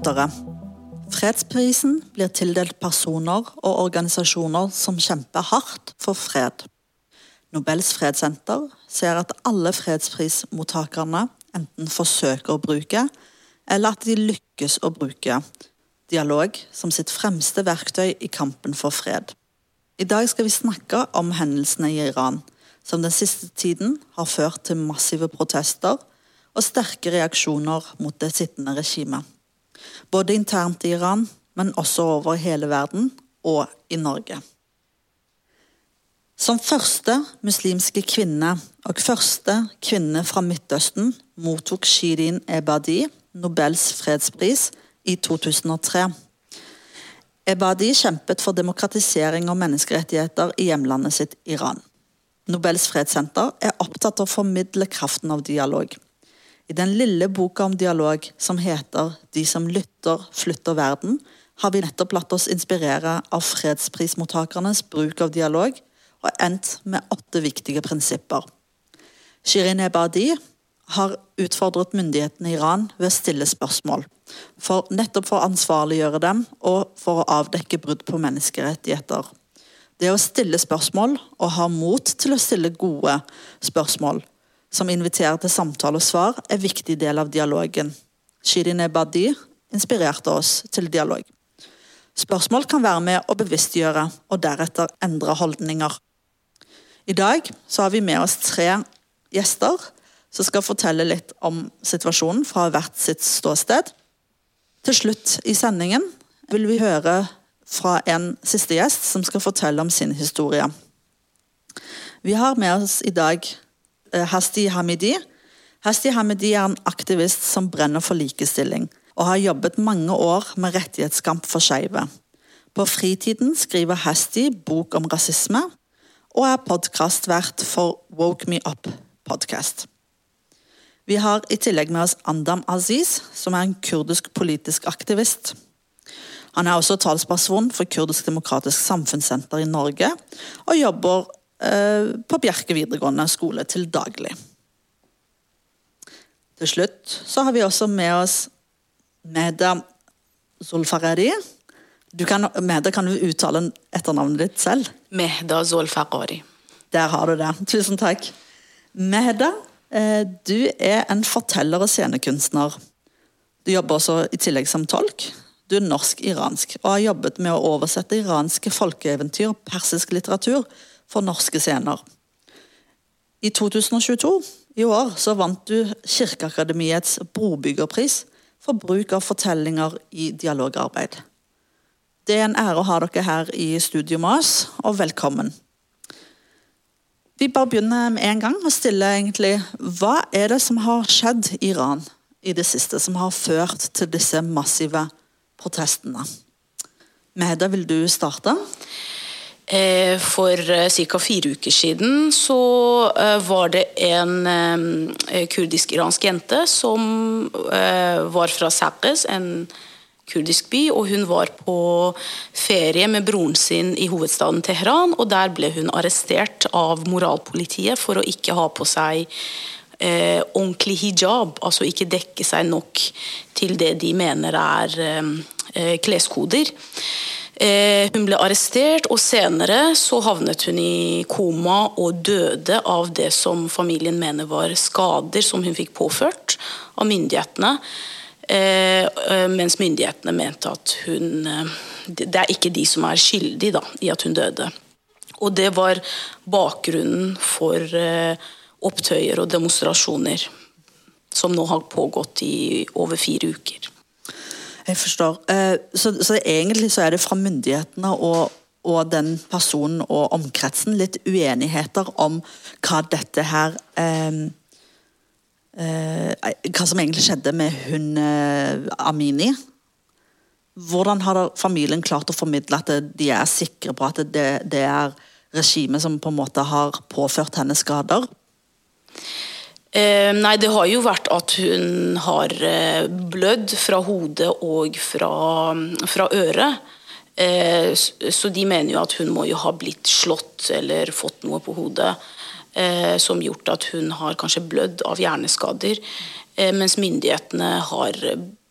lyttere. Fredsprisen blir tildelt personer og organisasjoner som kjemper hardt for fred. Nobels fredssenter ser at alle fredsprismottakerne enten forsøker å bruke, eller at de lykkes å bruke dialog som sitt fremste verktøy i kampen for fred. I dag skal vi snakke om hendelsene i Iran, som den siste tiden har ført til massive protester og sterke reaksjoner mot det sittende regimet. Både internt i Iran, men også over hele verden og i Norge. Som første muslimske kvinne og første kvinne fra Midtøsten mottok Shirin Ebadi Nobels fredspris i 2003. Ebadi kjempet for demokratisering og menneskerettigheter i hjemlandet sitt Iran. Nobels fredssenter er opptatt av å formidle kraften av dialog. I den lille boka om dialog som heter 'De som lytter, flytter verden', har vi nettopp latt oss inspirere av fredsprismottakernes bruk av dialog, og endt med åtte viktige prinsipper. Shirin Ebadi har utfordret myndighetene i Iran ved å stille spørsmål, for nettopp for å ansvarliggjøre dem og for å avdekke brudd på menneskerettigheter. Det å stille spørsmål og ha mot til å stille gode spørsmål som inviterer til samtale og svar, er en viktig del av dialogen. Shirin Ebadi inspirerte oss til dialog. Spørsmål kan være med å bevisstgjøre og deretter endre holdninger. I dag har vi med oss tre gjester som skal fortelle litt om situasjonen fra hvert sitt ståsted. Til slutt i sendingen vil vi høre fra en siste gjest som skal fortelle om sin historie. Vi har med oss i dag Hasti Hamidi. Hasti Hamidi er en aktivist som brenner for likestilling, og har jobbet mange år med rettighetskamp for skeive. På fritiden skriver Hasti bok om rasisme, og er podkastvert for Woke Me Up-podkast. Vi har i tillegg med oss Andam Aziz, som er en kurdisk politisk aktivist. Han er også talsperson for Kurdisk demokratisk samfunnssenter i Norge, og jobber Eh, på Bjerke videregående skole til daglig. Til slutt så har vi også med oss Meda Zulfarari. Du kan, Meda, kan du uttale etternavnet ditt selv? Mehda Zulfarari. Der har du det. Tusen takk. Mehda, eh, du er en forteller og scenekunstner. Du jobber også i tillegg som tolk. Du er norsk-iransk og har jobbet med å oversette iranske folkeeventyr og persisk litteratur for norske scener. I 2022, i år, så vant du Kirkeakademiets brobyggerpris for bruk av fortellinger i dialogarbeid. Det er en ære å ha dere her i studio med oss, og velkommen. Vi bare begynner med en gang og stiller egentlig Hva er det som har skjedd i Iran i det siste, som har ført til disse massive protestene? Mehda, vil du starte? Eh, for eh, ca. fire uker siden så eh, var det en kurdisk-iransk jente som var fra Saqqez, en kurdisk by, og hun var på ferie med broren sin i hovedstaden Teheran. og Der ble hun arrestert av moralpolitiet for å ikke ha på seg ordentlig hijab, altså ikke dekke seg nok til det de mener er eh, kleskoder. Eh, hun ble arrestert, og senere så havnet hun i koma og døde av det som familien mener var skader som hun fikk påført av myndighetene. Eh, eh, mens myndighetene mente at hun Det er ikke de som er skyldige da, i at hun døde. Og det var bakgrunnen for opptøyer og demonstrasjoner som nå har pågått i over fire uker. Jeg forstår. Eh, så, så, egentlig så er det fra myndighetene og, og, den personen og omkretsen litt uenigheter om hva dette her eh, eh, Hva som egentlig skjedde med hun eh, Amini. Hvordan har familien klart å formidle at de er sikre på at det, det er regimet som på en måte har påført henne skader? Eh, nei, det har jo vært at hun har eh, blødd fra hodet og fra, fra øret. Eh, så de mener jo at hun må jo ha blitt slått eller fått noe på hodet som gjort at hun har kanskje blødd av hjerneskader. Mens myndighetene har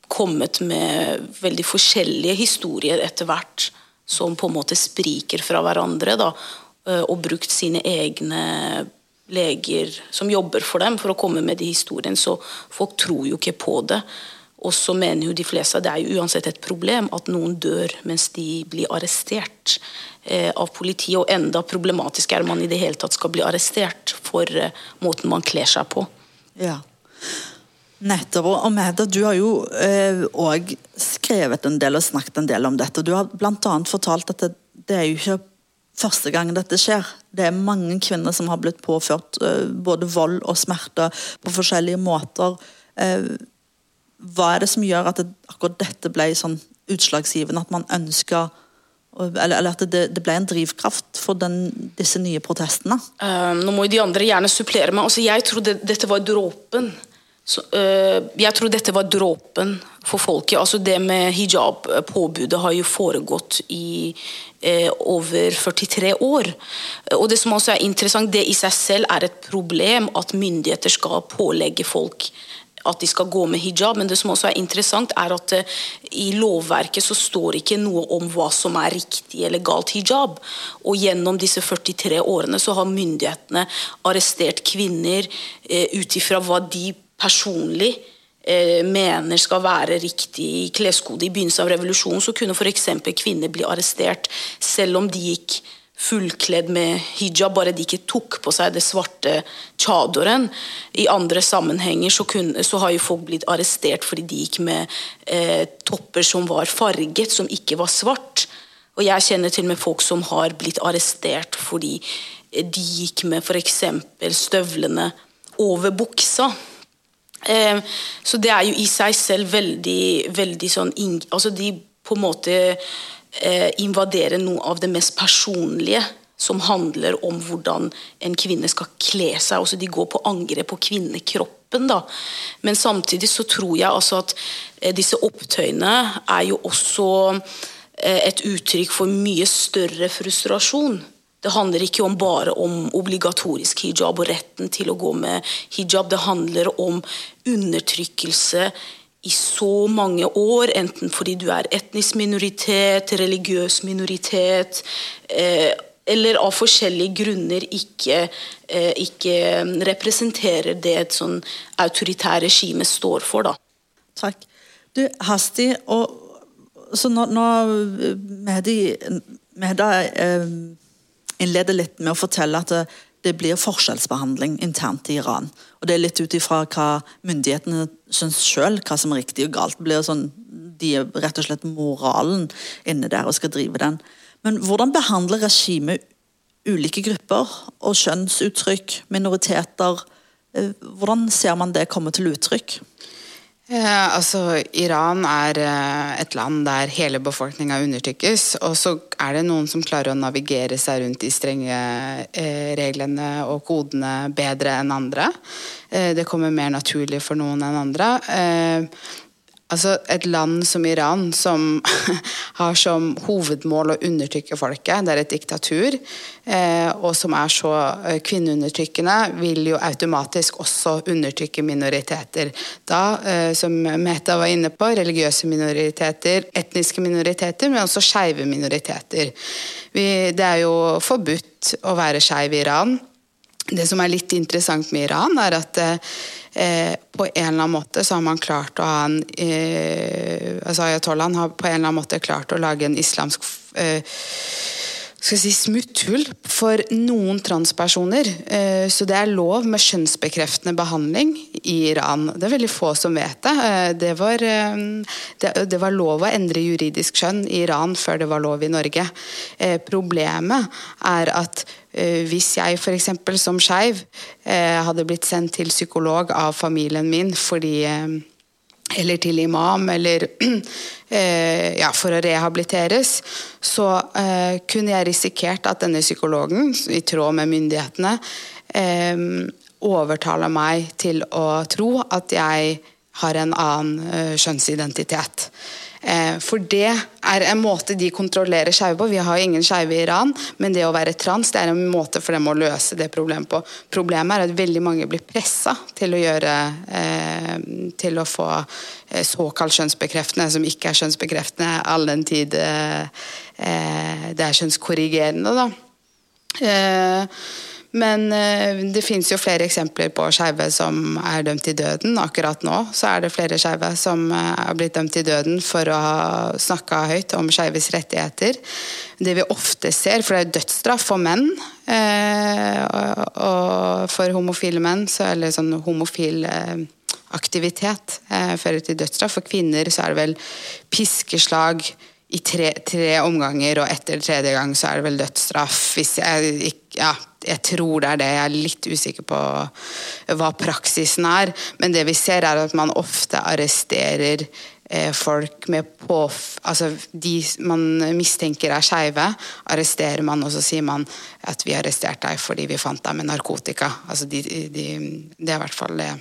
kommet med veldig forskjellige historier etter hvert, som på en måte spriker fra hverandre. Da, og brukt sine egne leger som jobber for dem, for å komme med de historiene. Så folk tror jo ikke på det. Og så mener jo de fleste at det er jo uansett et problem at noen dør mens de blir arrestert eh, av politiet. Og enda problematisk er man i det hele tatt skal bli arrestert for eh, måten man kler seg på. Ja. Nettopp. Og Mehda, du har jo òg eh, skrevet en del og snakket en del om dette. Du har bl.a. fortalt at det, det, er jo ikke første gang dette skjer. Det er mange kvinner som har blitt påført eh, både vold og smerte på forskjellige måter. Eh, hva er det som gjør at akkurat dette ble sånn utslagsgivende? At man ønska eller, eller, at det, det, ble en drivkraft for den, disse nye protestene? Uh, nå må jo de andre gjerne supplere meg. Altså, jeg tror det, dette var dråpen så, øh, jeg tror dette var dråpen for folket. Altså det med hijab-påbudet har jo foregått i øh, over 43 år. Og det som også er interessant, det i seg selv er et problem at myndigheter skal pålegge folk at de skal gå med hijab, men det som også er interessant, er at uh, i lovverket så står ikke noe om hva som er riktig eller galt hijab. Og gjennom disse 43 årene så har myndighetene arrestert kvinner ut ifra hva de personlig eh, mener skal være riktig kleskode. I begynnelsen av revolusjonen så kunne f.eks. kvinner bli arrestert selv om de gikk fullkledd med hijab, bare de ikke tok på seg det svarte chadoren. I andre sammenhenger så, kunne, så har jo folk blitt arrestert fordi de gikk med eh, topper som var farget, som ikke var svart. Og jeg kjenner til og med folk som har blitt arrestert fordi de gikk med f.eks. støvlene over buksa. Eh, så det er jo i seg selv veldig, veldig sånn altså De på en måte eh, invaderer noe av det mest personlige som handler om hvordan en kvinne skal kle seg. Altså de går på angrep på kvinnekroppen. Da. Men samtidig så tror jeg altså at eh, disse opptøyene er jo også et uttrykk for mye større frustrasjon. Det handler ikke om bare om obligatorisk hijab og retten til å gå med hijab. Det handler om undertrykkelse i så mange år, enten fordi du er etnisk minoritet, religiøs minoritet, eh, eller av forskjellige grunner ikke, eh, ikke representerer det et sånn autoritært regime står for. Da. Takk. Du, Hasti, og, så nå, nå Mehdi, Mehda eh, innleder litt med å fortelle at det, det blir forskjellsbehandling internt i Iran. Og Det er litt ut ifra hva myndighetene syns sjøl, hva som er riktig og galt. Det blir sånn, De er rett og slett moralen inne der og skal drive den. Men hvordan behandler regimet ulike grupper og kjønnsuttrykk, minoriteter? Eh, hvordan ser man det komme til uttrykk? Eh, altså, Iran er eh, et land der hele befolkninga undertrykkes. Og så er det noen som klarer å navigere seg rundt de strenge eh, reglene og kodene bedre enn andre. Det kommer mer naturlig for noen enn andre. Altså Et land som Iran, som har som hovedmål å undertrykke folket, det er et diktatur, eh, og som er så eh, kvinneundertrykkende, vil jo automatisk også undertrykke minoriteter. Da, eh, som Meta var inne på, religiøse minoriteter, etniske minoriteter, men også skeive minoriteter. Det er jo forbudt å være skeiv i Iran. Det som er litt interessant med Iran, er at eh, på en eller annen måte så har man klart å ha en eh, altså Ayatollahen har på en eller annen måte klart å lage en islamsk eh, skal si, smutthull for noen transpersoner. Eh, så det er lov med kjønnsbekreftende behandling i Iran. Det er veldig få som vet det. Eh, det var, eh, det var lov å endre juridisk kjønn i Iran før det var lov i Norge. Problemet er at hvis jeg f.eks. som skeiv hadde blitt sendt til psykolog av familien min fordi eller til imam, eller eh, ja, for å rehabiliteres, så eh, kunne jeg risikert at denne psykologen, i tråd med myndighetene, eh, overtaler meg til å tro at jeg har en annen kjønnsidentitet. Eh, for det er en måte de kontrollerer skeive på. Vi har ingen skeive i Iran, men det å være trans det er en måte for dem å løse det problemet på. Problemet er at veldig mange blir pressa til å eh, til å få eh, såkalt kjønnsbekreftende, som ikke er kjønnsbekreftende all den tid eh, eh det er kjønnskorrigerende. da. Men eh, det finnes jo flere eksempler på skeive som er dømt til døden. Akkurat nå så er det flere skeive som er eh, blitt dømt til døden for å ha snakka høyt om skeives rettigheter. Det vi ofte ser, for det er dødsstraff for menn, eh, og for homofile menn, så eller sånn homofil aktivitet fører til dødsstraff. For kvinner så er det vel piskeslag i tre, tre, omganger, og etter tredje gang så er det vel dødsstraff. Hvis jeg, ja, jeg tror det er det. Jeg er litt usikker på hva praksisen er. Men det vi ser, er at man ofte arresterer eh, folk med på Altså de man mistenker er skeive, arresterer man, og så sier man at vi arresterte deg fordi vi fant deg med narkotika. Altså de, de, det er i hvert fall det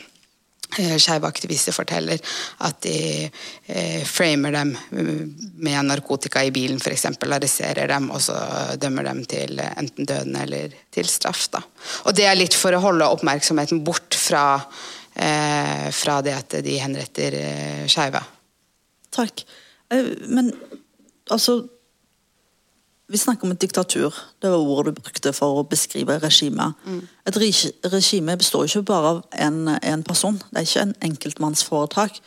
skeive aktivister forteller at de eh, framer dem med narkotika i bilen, f.eks. Arresterer dem og så dømmer dem til enten døden eller til straff. Da. Og det er litt for å holde oppmerksomheten bort fra, eh, fra det at de henretter eh, skeive. Takk. Eh, men altså vi snakker om et diktatur. Det var ordet du brukte for å beskrive regimet. Mm. Et regime består ikke bare av en, person. Det er ikke en enkeltmannsforetak.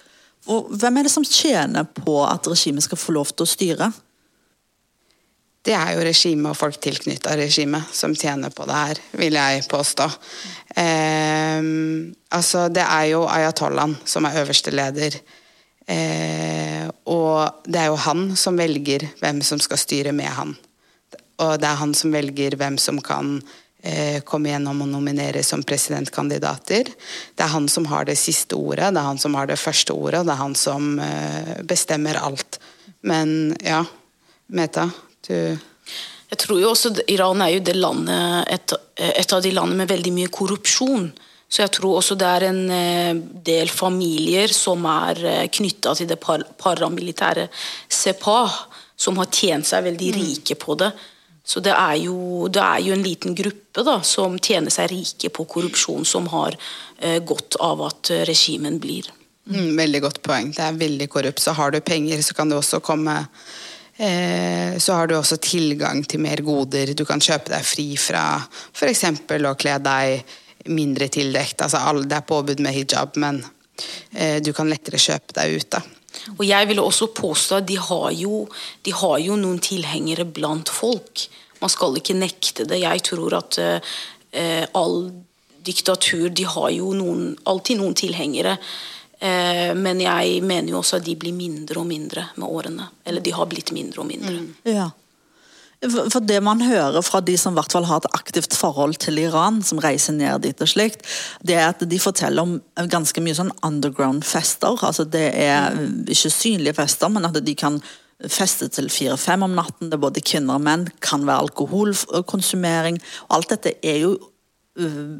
Og hvem er det som tjener på at regimet skal få lov til å styre? Det er jo regimet og folk tilknytta regimet som tjener på det her, vil jeg påstå. Eh, altså, det er jo ayatollahen som er øverste leder. Eh, og det er jo han som velger hvem som skal styre med han. Og det er han som velger hvem som kan eh, komme gjennom og nominere som presidentkandidater. Det er han som har det siste ordet, det er han som har det første ordet, det er han som eh, bestemmer alt. Men ja, Meta, du Jeg tror jo også Iran er jo det landet, et, et av de landene med veldig mye korrupsjon. Så jeg tror også det er en eh, del familier som er knytta til det paramilitære Sepah, som har tjent seg veldig mm. rike på det. Så det er, jo, det er jo en liten gruppe da, som tjener seg rike på korrupsjon, som har eh, godt av at eh, regimen blir. Mm, veldig godt poeng. Det er veldig korrupt. Så har du penger, så kan du også komme eh, Så har du også tilgang til mer goder. Du kan kjøpe deg fri fra f.eks. å kle deg mindre tildekt. Altså, det er påbud med hijab, men eh, du kan lettere kjøpe deg ut. da. Og jeg vil også påstå at de har, jo, de har jo noen tilhengere blant folk. Man skal ikke nekte det. Jeg tror at eh, all diktatur de har jo noen, alltid noen tilhengere. Eh, men jeg mener jo også at de blir mindre og mindre med årene. Eller de har blitt mindre og mindre. Mm. Ja. For Det man hører fra de som i hvert fall har et aktivt forhold til Iran, som reiser ned dit og slikt, det er at de forteller om ganske mye sånn underground-fester. altså Det er ikke synlige fester, men at de kan feste til fire-fem om natten. Det er både kvinner og menn. Kan være alkoholkonsumering. og Alt dette er jo uh,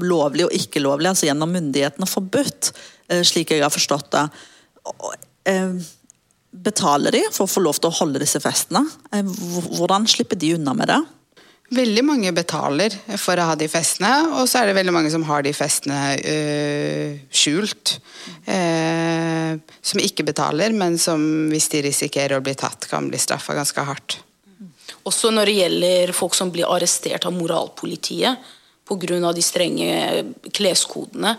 lovlig og ikke lovlig, altså gjennom myndighetene forbudt, uh, slik jeg har forstått det. Uh, Betaler de for å få lov til å holde disse festene? Eh, hvordan slipper de unna med det? Veldig mange betaler for å ha de festene, og så er det veldig mange som har de festene øh, skjult. Øh, som ikke betaler, men som hvis de risikerer å bli tatt, kan bli straffa ganske hardt. Også når det gjelder folk som blir arrestert av moralpolitiet pga. de strenge kleskodene,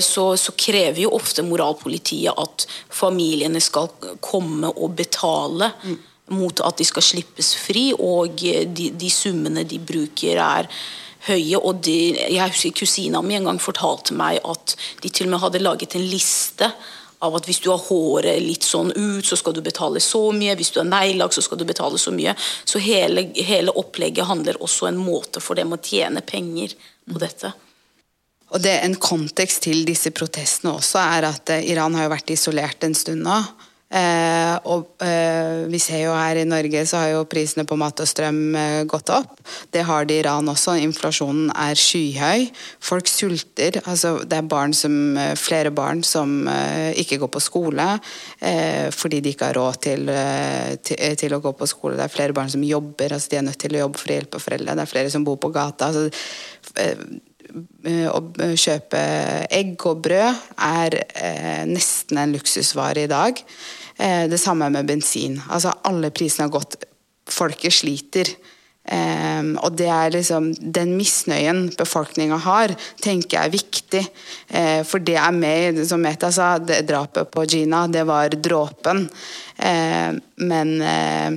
så, så, krever jo ofte moralpolitiet at familiene skal komme og betale mm. mot at de skal slippes fri, og de, de summene de bruker, er høye. og de, Jeg husker kusina mi en gang fortalte meg at de til og med hadde laget en liste av at hvis du har håret litt sånn ut, så skal du betale så mye. Hvis du har neglelakk, så skal du betale så mye. Så hele, hele opplegget handler også en måte for dem å tjene penger på dette. Og det En kontekst til disse protestene også er at eh, Iran har jo vært isolert en stund nå. Eh, og eh, vi ser jo her i Norge så har jo prisene på mat og strøm eh, gått opp. Det har det i Iran også. Inflasjonen er skyhøy. Folk sulter. Altså, det er barn som, eh, flere barn som eh, ikke går på skole fordi de ikke har råd til, til, til, å gå på skole. Det er flere barn som jobber, altså de er nødt til å jobbe for å hjelpe foreldre. Det er flere som bor på gata. Altså, å kjøpe egg og brød er nesten en luksusvare i dag. Eh, det samme med bensin. Altså alle prisene har gått. Folket sliter. Um, og det er liksom Den misnøyen befolkninga har, tenker jeg er viktig. Uh, for det er med, som Meta sa, drapet på Gina, det var dråpen. Uh, men uh,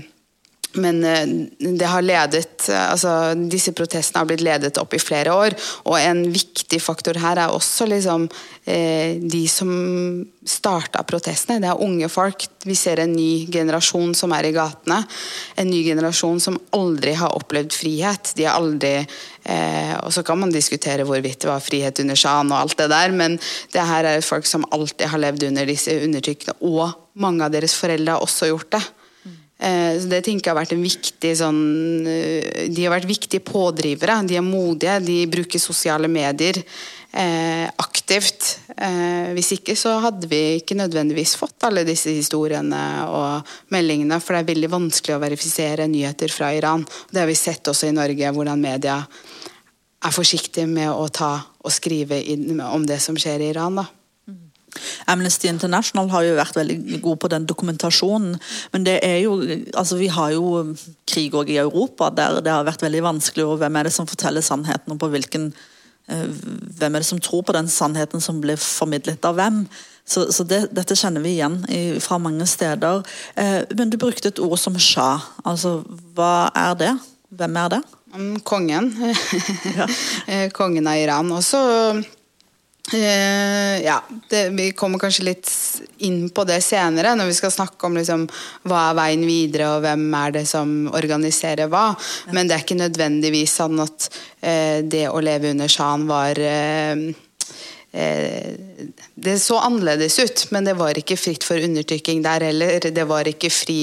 men eh, det har ledet, altså disse protestene har blitt ledet opp i flere år. Og en viktig faktor her er også liksom, eh, de som starta protestene. Det er unge folk. Vi ser en ny generasjon som er i gatene. En ny generasjon som aldri har opplevd frihet. De har aldri eh, Og så kan man diskutere hvorvidt det var frihet under sjahen og alt det der, men det her er folk som alltid har levd under disse undertrykkene. Og mange av deres foreldre har også gjort det. Eh, så Det tenker jeg har vært en viktig sånn eh, De har vært viktige pådrivere. De er modige, de bruker sosiale medier eh, aktivt. Eh, hvis ikke så hadde vi ikke nødvendigvis fått alle disse historiene og meldingene, for det er veldig vanskelig å verifisere nyheter fra Iran. Det har vi sett også i Norge, hvordan media er forsiktige med å ta og skrive om det som skjer i Iran. da. Amnesty International har jo vært veldig god på den dokumentasjonen. Men det er jo altså Vi har jo krig òg i Europa der det har vært veldig vanskelig. og Hvem er det som forteller sannheten, og på hvilken eh, hvem er det som tror på den sannheten som blir formidlet av hvem? Så, så det, Dette kjenner vi igjen i, fra mange steder. Eh, men du brukte et ord som sja. Altså, hva er det? Hvem er det? Kongen. ja. Eh, kongen av Iran. Og så ja, det, Vi kommer kanskje litt inn på det senere, når vi skal snakke om liksom, hva er veien videre, og hvem er det som organiserer hva. Men det er ikke nødvendigvis sånn at eh, det å leve under Shan var Eh, det så annerledes ut, men det var ikke fritt for undertrykking der heller. Det var ikke fri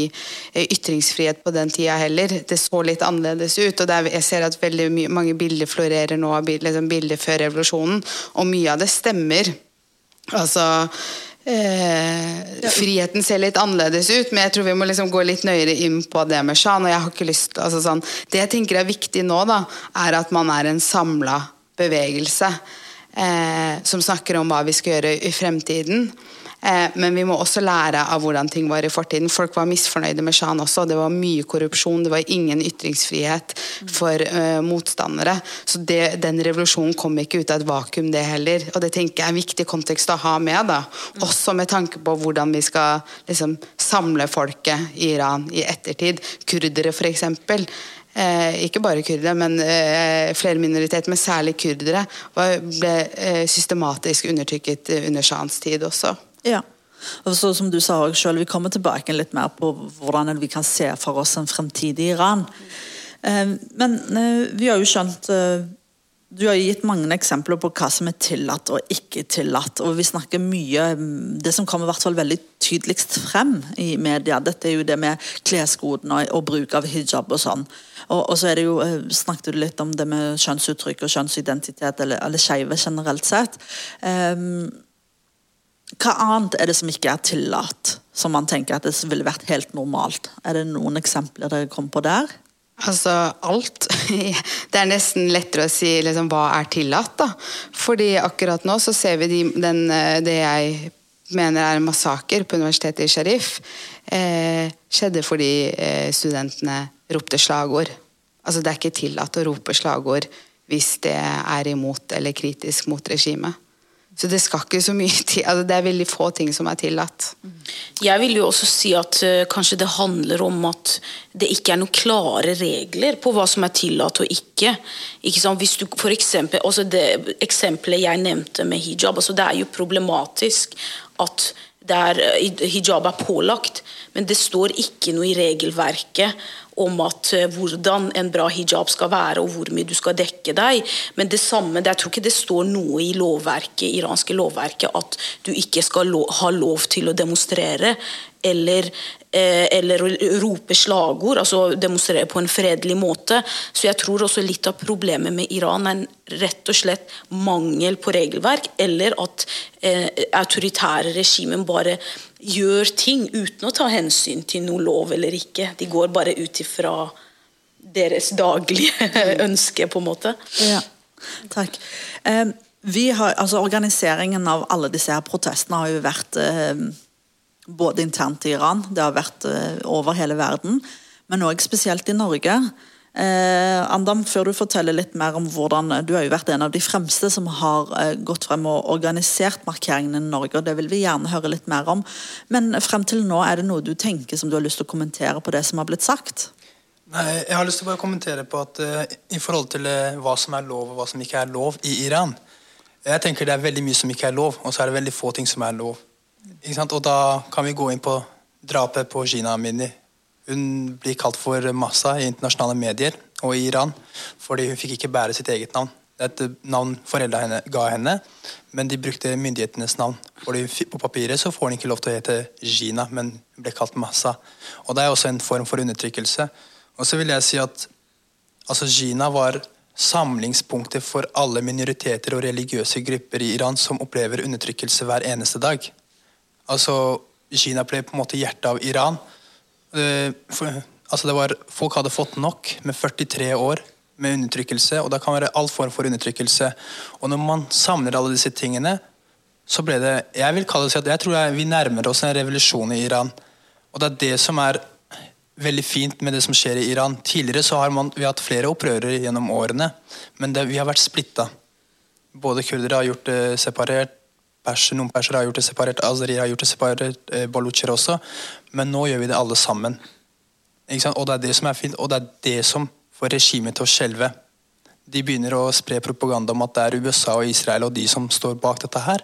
eh, ytringsfrihet på den tida heller. Det så litt annerledes ut. og Jeg ser at veldig mange bilder florerer nå, liksom bilder før revolusjonen, og mye av det stemmer. Altså Eh, friheten ser litt annerledes ut, men jeg tror vi må liksom gå litt nøyere inn på det med Shan. og jeg har ikke lyst altså sånn, Det jeg tenker er viktig nå, da, er at man er en samla bevegelse eh, som snakker om hva vi skal gjøre i fremtiden. Eh, men vi må også lære av hvordan ting var i fortiden. Folk var misfornøyde med Shan også. Det var mye korrupsjon, det var ingen ytringsfrihet for uh, motstandere. Så det, den revolusjonen kom ikke ut av et vakuum, det heller. Og det tenker jeg er en viktig kontekst å ha med. da. Også med tanke på hvordan vi skal liksom, samle folket i Iran i ettertid. Kurdere, f.eks. Eh, ikke bare kurdere, men eh, flere minoriteter, men særlig kurdere, var, ble eh, systematisk undertrykket under sjahens tid også. Ja. Og så, som du sa selv, Vi kommer tilbake litt mer på hvordan vi kan se for oss en fremtidig Iran. Eh, men eh, vi har jo skjønt eh, du har gitt mange eksempler på hva som er tillatt og ikke tillatt. og Vi snakker mye Det som kommer i hvert fall veldig tydeligst frem i media, dette er jo det med kleskodene og, og bruk av hijab og sånn. Og, og, så er det jo, eh, snakket du litt om det med kjønnsuttrykk og kjønnsidentitet, eller, eller skeive generelt sett. Um, hva annet er det som ikke er tillatt, som man tenker at det ville vært helt normalt? Er det noen eksempler dere kom på der? Altså alt. Det er nesten lettere å si liksom, hva er tillatt, da. Fordi akkurat nå så ser vi de, den, eh, det jeg mener er en massaker på universitetet i Sharif, eh, skjedde fordi eh, studentene ropte slagord. Altså det er ikke tillatt å rope slagord hvis det er imot eller kritisk mot regimet. Så det skal ikke så mye til. Altså, det er veldig få ting som er tillatt. Jeg vil jo også si at uh, kanskje det handler om at det ikke er noen klare regler på hva som er tillatt og ikke. ikke sant? Hvis du, for eksempel, altså det eksempelet jeg nevnte med hijab, altså det er jo problematisk at der eh, hijab er pålagt, men det står ikke noe i regelverket om at eh, hvordan en bra hijab skal være og hvor mye du skal dekke deg. Men det samme, jeg tror ikke det står noe i lovverket, iranske lovverket at du ikke skal ha lov til å demonstrere eller, eh, eller rope slagord, altså demonstrere på en fredelig måte. Så jeg tror også litt av problemet med Iran er rett og slett mangel på regelverk, eller at eh, autoritære regimer bare gjør ting uten å ta hensyn til noe lov eller ikke. De går bare ut ifra deres daglige ønske, på en måte. Ja, takk. Har, altså Organiseringen av alle disse her protestene har jo vært både internt i Iran, det har vært eh, over hele verden, men òg spesielt i Norge. Eh, Andam, før du forteller litt mer om hvordan Du har jo vært en av de fremste som har eh, gått frem og organisert markeringene i Norge, og det vil vi gjerne høre litt mer om. Men frem til nå, er det noe du tenker som du har lyst til å kommentere på det som har blitt sagt? Nei, Jeg har lyst til å bare kommentere på at eh, i forhold til uh, hva som er lov og hva som ikke er lov i Iran Jeg tenker det er veldig mye som ikke er lov, og så er det veldig få ting som er lov. Og da kan vi gå inn på drapet på Gina Amini. Hun blir kalt for Massa i internasjonale medier og i Iran fordi hun fikk ikke bære sitt eget navn. Det er et navn foreldrene ga henne, men de brukte myndighetenes navn. Fordi På papiret så får hun ikke lov til å hete Gina, men hun ble kalt Massa. Og Det er også en form for undertrykkelse. Og så vil jeg si at altså Gina var samlingspunktet for alle minoriteter og religiøse grupper i Iran som opplever undertrykkelse hver eneste dag. Altså, Kina ble på en måte hjertet av Iran. Uh, for, altså var, folk hadde fått nok med 43 år med undertrykkelse, og det kan være all form for undertrykkelse. Og når man samler alle disse tingene, så ble det Jeg vil kalle det at jeg tror jeg, vi nærmer oss en revolusjon i Iran. Og det er det som er veldig fint med det som skjer i Iran. Tidligere så har man, vi har hatt flere opprørere gjennom årene, men det, vi har vært splitta. Både kurdere har gjort det separert, perser, noen persere har gjort det separert, azerier har gjort det separert, eh, balutsjer også. Men nå gjør vi det alle sammen. Og det er det som er fint, og det er det som får regimet til å skjelve. De begynner å spre propaganda om at det er USA og Israel og de som står bak dette her.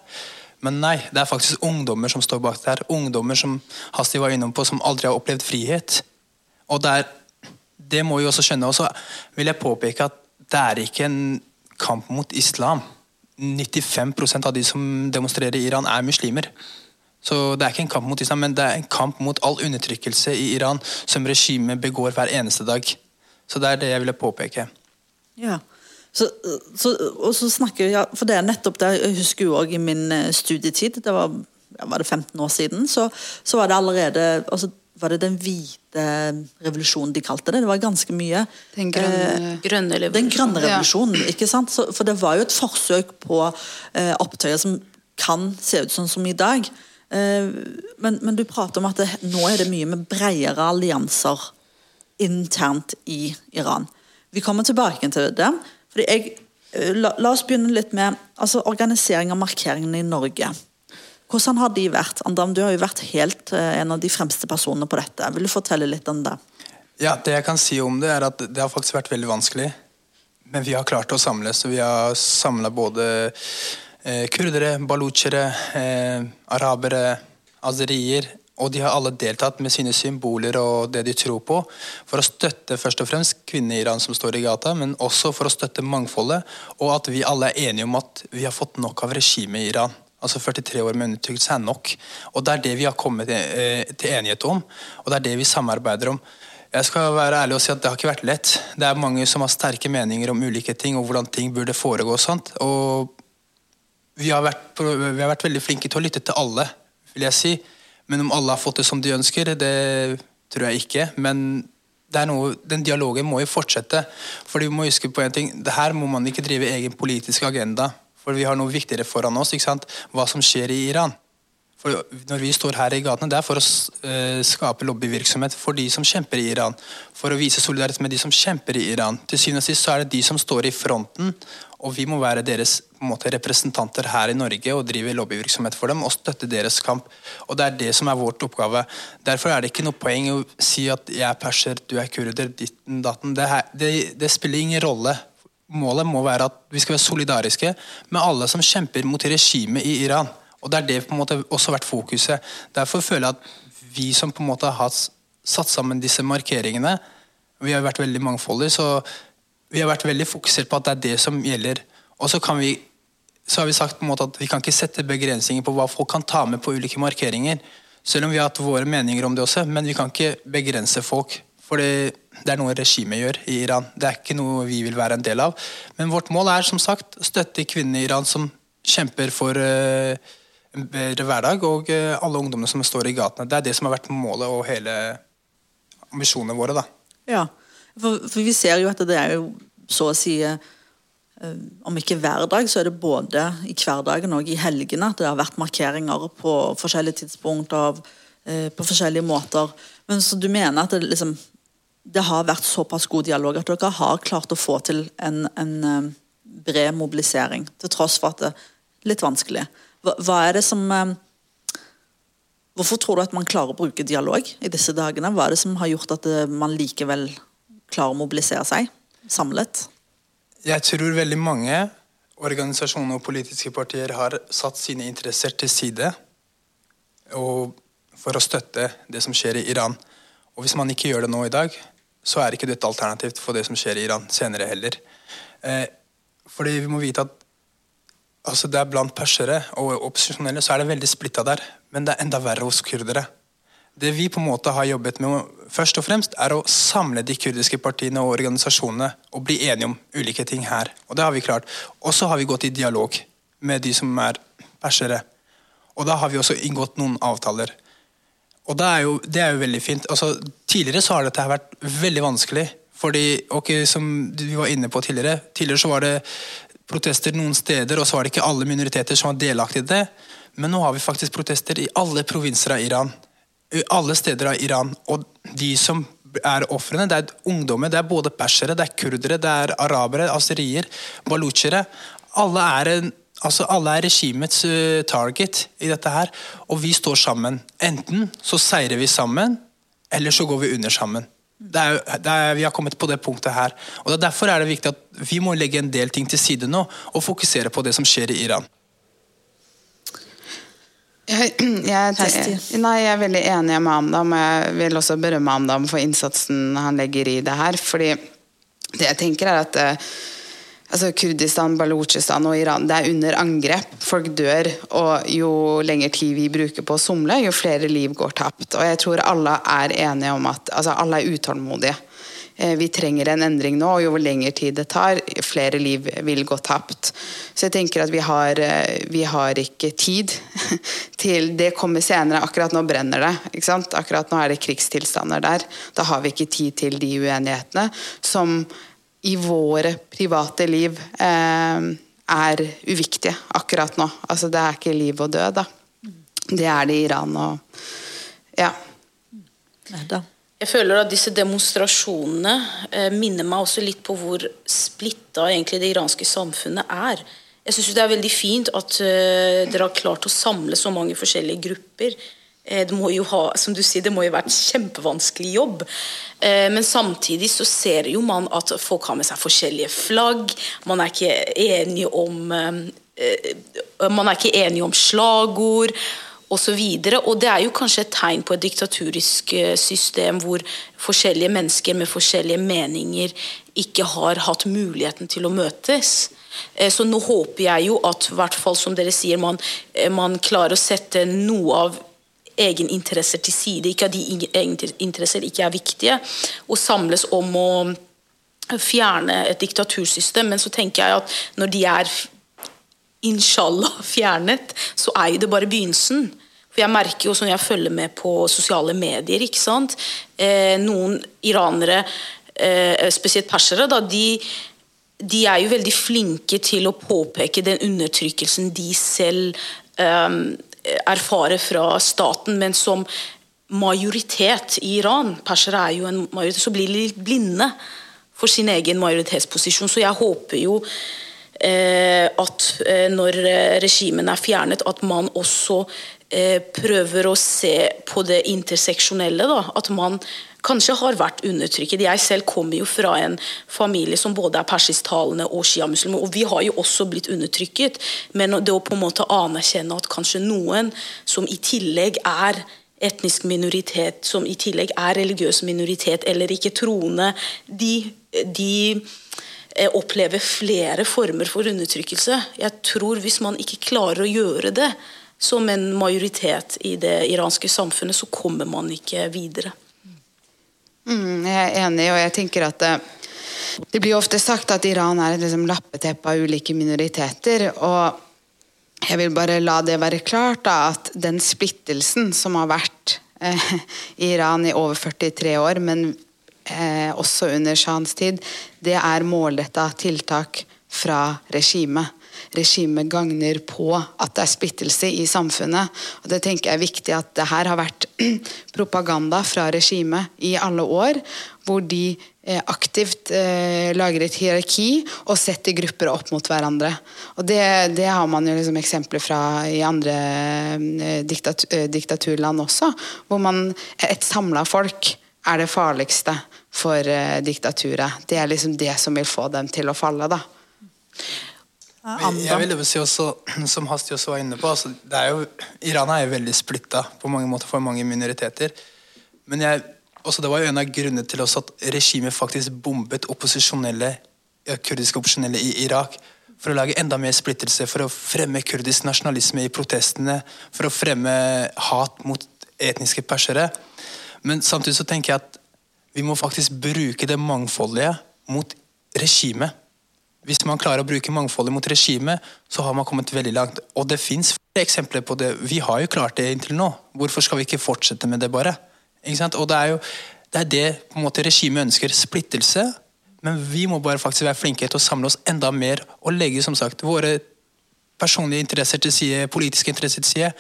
Men nei, det er faktisk ungdommer som står bak det her. Ungdommer som Hasti var innom på, som aldri har opplevd frihet. Og det, er, det må vi også skjønne. Og så vil jeg påpeke at det er ikke en kamp mot islam. 95% av de som demonstrerer i Iran, er muslimer. Så det er ikke en kamp mot islam, men det er en kamp mot all undertrykkelse i Iran som regimet begår hver eneste dag. Så det er det jeg ville påpeke. Ja, så, så, og så snakker jeg, for det er nettopp det Jeg husker jo også i min eh, studietid, det var, var det 15 år siden, så, så var det allerede altså, var det den hvite revolusjonen de kalte det? Det var ganske mye. Den grønne, eh, grønne revolusjonen. Den grønne revolusjonen, ja. ikke sant? Så, for det var jo et forsøk på eh, opptøyer som kan se ut sånn som i dag. Eh, men, men, du prater om at det, nå er det mye med bredere allianser internt i Iran. Vi kommer tilbake til det. fordi jeg, eh, la, la oss begynne litt med altså, organisering av markeringene i Norge. Hvordan har de vært? Andam, du har jo vært helt eh, en av de fremste personene på dette. Vil du fortelle litt om det? Ja, Det jeg kan si om det, er at det har faktisk vært veldig vanskelig. Men vi har klart å samles. vi har samla både kurdere, balutsjere, eh, arabere, azerier. Og de har alle deltatt med sine symboler og det de tror på, for å støtte først og fremst kvinnene i Iran som står i gata, men også for å støtte mangfoldet, og at vi alle er enige om at vi har fått nok av regimet i Iran. Altså 43 år med undertrykkelse er nok. Og Det er det vi har kommet eh, til enighet om, og det er det vi samarbeider om. Jeg skal være ærlig og si at Det har ikke vært lett. Det er mange som har sterke meninger om ulike ting og hvordan ting burde foregå. og sånt. Og vi har, vært, vi har vært veldig flinke til å lytte til alle, vil jeg si. Men om alle har fått det som de ønsker, det tror jeg ikke. Men noe, den dialogen må jo fortsette. For vi må huske på en ting, det her må man ikke drive egen politisk agenda for vi har noe viktigere foran oss. ikke sant? Hva som skjer i Iran. For når vi står her i gatene, Det er for å uh, skape lobbyvirksomhet for de som kjemper i Iran. For å vise solidaritet med de som kjemper i Iran. Til syvende og sist så er det de som står i fronten, og vi må være deres måte, representanter her i Norge og drive lobbyvirksomhet for dem og støtte deres kamp. Og Det er det som er vårt oppgave. Derfor er det ikke noe poeng å si at jeg er perser, du er kurder, ditten datten. Det, her, det, det spiller ingen rolle Målet må være at vi skal være solidariske med alle som kjemper mot regimet i Iran. Og Det er det på en måte også vært fokuset. Derfor føler jeg at vi som på en måte har satt sammen disse markeringene, vi har vært veldig mangfoldige, så vi har vært veldig fokusert på at det er det som gjelder. Og så, kan vi, så har vi sagt på en måte at vi kan ikke sette begrensninger på hva folk kan ta med på ulike markeringer. Selv om vi har hatt våre meninger om det også, men vi kan ikke begrense folk. For det, er noe regimet gjør i Iran. Det er ikke noe vi vil være en del av. Men vårt mål er som sagt støtte kvinnene i Iran som kjemper for uh, en bedre hverdag, og uh, alle ungdommene som står i gatene. Det er det som har vært målet og hele ambisjonene våre. da. Ja, for, for, vi ser jo at det er jo så å si uh, om ikke hver dag, så er det både i hverdagen og i helgene at det har vært markeringer på forskjellige tidspunkt av, på forskjellige måter. Men så du mener at det, liksom, det har vært såpass god dialog at dere har klart å få til en, en bred mobilisering, til tross for at det er litt vanskelig. Hva, hva er det som Hvorfor tror du at man klarer å bruke dialog i disse dagene? Hva er det som har gjort at man likevel klarer å mobilisere seg samlet? Jeg tror veldig mange organisasjoner og politiske partier har satt sine interesser til side for å støtte det som skjer i Iran. Og Hvis man ikke gjør det nå i dag, så er ikke det et alternativ for det som skjer i Iran senere heller. Eh, fordi vi må vite at altså det er blant persere og opposisjonelle så er det veldig splitta der. Men det er enda verre hos kurdere. Det vi på en måte har jobbet med, først og fremst, er å samle de kurdiske partiene og organisasjonene og bli enige om ulike ting her. Og det har vi klart. Og så har vi gått i dialog med de som er persere. Og da har vi også inngått noen avtaler. Og det er jo, det er jo veldig fint. Altså, tidligere så har dette vært veldig vanskelig. Fordi, og som vi var inne på tidligere, tidligere så var det protester noen steder, og så var det ikke alle minoriteter som var delaktige i det. Men nå har vi faktisk protester i alle provinser av Iran. I alle steder av Iran. Og de som er ofrene, det er ungdommer. Det er både persere, det er kurdere, det er arabere, aserier, balutsjere. Alle er, en, altså alle er regimets uh, target i dette her. Og vi står sammen. Enten så seirer vi sammen, eller så går vi under sammen. Det er, det er, vi har kommet på det punktet her. Og det Derfor er det viktig at vi må legge en del ting til side nå og fokusere på det som skjer i Iran. Jeg, jeg, nei, jeg er veldig enig med Amdam. Jeg vil også berømme Amdam for innsatsen han legger i det her. fordi det jeg tenker er at eh, altså Kurdistan, Balutsjistan og Iran det er under angrep. Folk dør. Og jo lengre tid vi bruker på å somle, jo flere liv går tapt. Og jeg tror alle er enige om at altså alle er utålmodige. Eh, vi trenger en endring nå, og jo lengre tid det tar, flere liv vil gå tapt. Så jeg tenker at vi har, eh, vi har ikke tid til Det kommer senere. Akkurat nå brenner det. Akkurat nå er det krigstilstander der. Da har vi ikke tid til de uenighetene som i våre private liv eh, er uviktige akkurat nå. Altså det er ikke liv og død, da. Det er det i Iran og Ja. Ja, jeg føler at disse demonstrasjonene eh, minner meg også litt på hvor splitta egentlig det iranske samfunnet er. Jeg syns det er veldig fint at eh, dere har klart å samle så mange forskjellige grupper. Eh, det må jo ha, som du sier, det må jo være et kjempevanskelig jobb. Eh, men samtidig så ser jo man at folk har med seg forskjellige flagg. Man er ikke enige om eh, eh Man er ikke enige om slagord Og, og det er jo kanskje et tegn på et diktaturisk eh, system hvor forskjellige mennesker med forskjellige meninger ikke har hatt muligheten til å møtes. Eh, så nå håper jeg jo at hvert fall som dere sier, man, eh, man klarer å sette noe av egeninteresser til side. Ikke at de egeninteresser ikke er viktige. Og samles om å fjerne et diktatursystem. Men så tenker jeg at når de er inshallah fjernet, så er jo det bare begynnelsen. For Jeg merker jo som jeg følger med på sosiale medier, ikke sant? Eh, noen iranere, eh, spesielt persere, da, de, de, er jo veldig flinke til å påpeke den undertrykkelsen de selv eh, erfarer fra staten, men som majoritet i Iran, persere er jo en majoritet, så blir de litt blinde for sin egen majoritetsposisjon. Så jeg håper jo at eh, når regimene er fjernet, at man også eh, prøver å se på det interseksjonelle. Da. At man kanskje har vært undertrykket. Jeg selv kommer jo fra en familie som både er persisktalende og sjiamuslimer, og vi har jo også blitt undertrykket. Men det å på en måte anerkjenne at kanskje noen som i tillegg er etnisk minoritet, som i tillegg er religiøs minoritet eller ikke troende, de, de Eh, opplever flere former for undertrykkelse. Jeg tror Hvis man ikke klarer å gjøre det, som en majoritet i det iranske samfunnet, så kommer man ikke videre. Mm, jeg er enig, og jeg tenker at det, det blir ofte sagt at Iran er et liksom, lappeteppe av ulike minoriteter. og jeg vil bare la det være klart da, at den splittelsen som har vært eh, i Iran i over 43 år, men eh, også under Shahens tid, det er målretta tiltak fra regimet regimet gagner på at det er splittelse i samfunnet. Og Det tenker jeg er viktig at det her har vært propaganda fra regimet i alle år, hvor de eh, aktivt eh, lager et hierarki og setter grupper opp mot hverandre. Og Det, det har man jo liksom eksempler fra i andre eh, diktat, eh, diktaturland også, hvor man, et samla folk er det farligste for eh, diktaturet. Det er liksom det som vil få dem til å falle. da. Jeg vil jo si også, som Hasti også var inne på, altså, er jo, Iran er jo veldig splitta på mange måter for mange minoriteter. Men jeg, også det var jo en av grunnene til også at regimet faktisk bombet opposisjonelle, kurdiske opposisjonelle i Irak. For å lage enda mer splittelse, for å fremme kurdisk nasjonalisme i protestene. For å fremme hat mot etniske persere. Men samtidig så tenker jeg at vi må faktisk bruke det mangfoldige mot regimet. Hvis man klarer å bruke mangfoldet mot regimet, så har man kommet veldig langt. Og det fins eksempler på det. Vi har jo klart det inntil nå. Hvorfor skal vi ikke fortsette med det, bare? Og det er jo det, er det på en måte regimet ønsker. Splittelse. Men vi må bare faktisk være flinke til å samle oss enda mer og legge som sagt, våre personlige interesser til side, politiske interesser til side,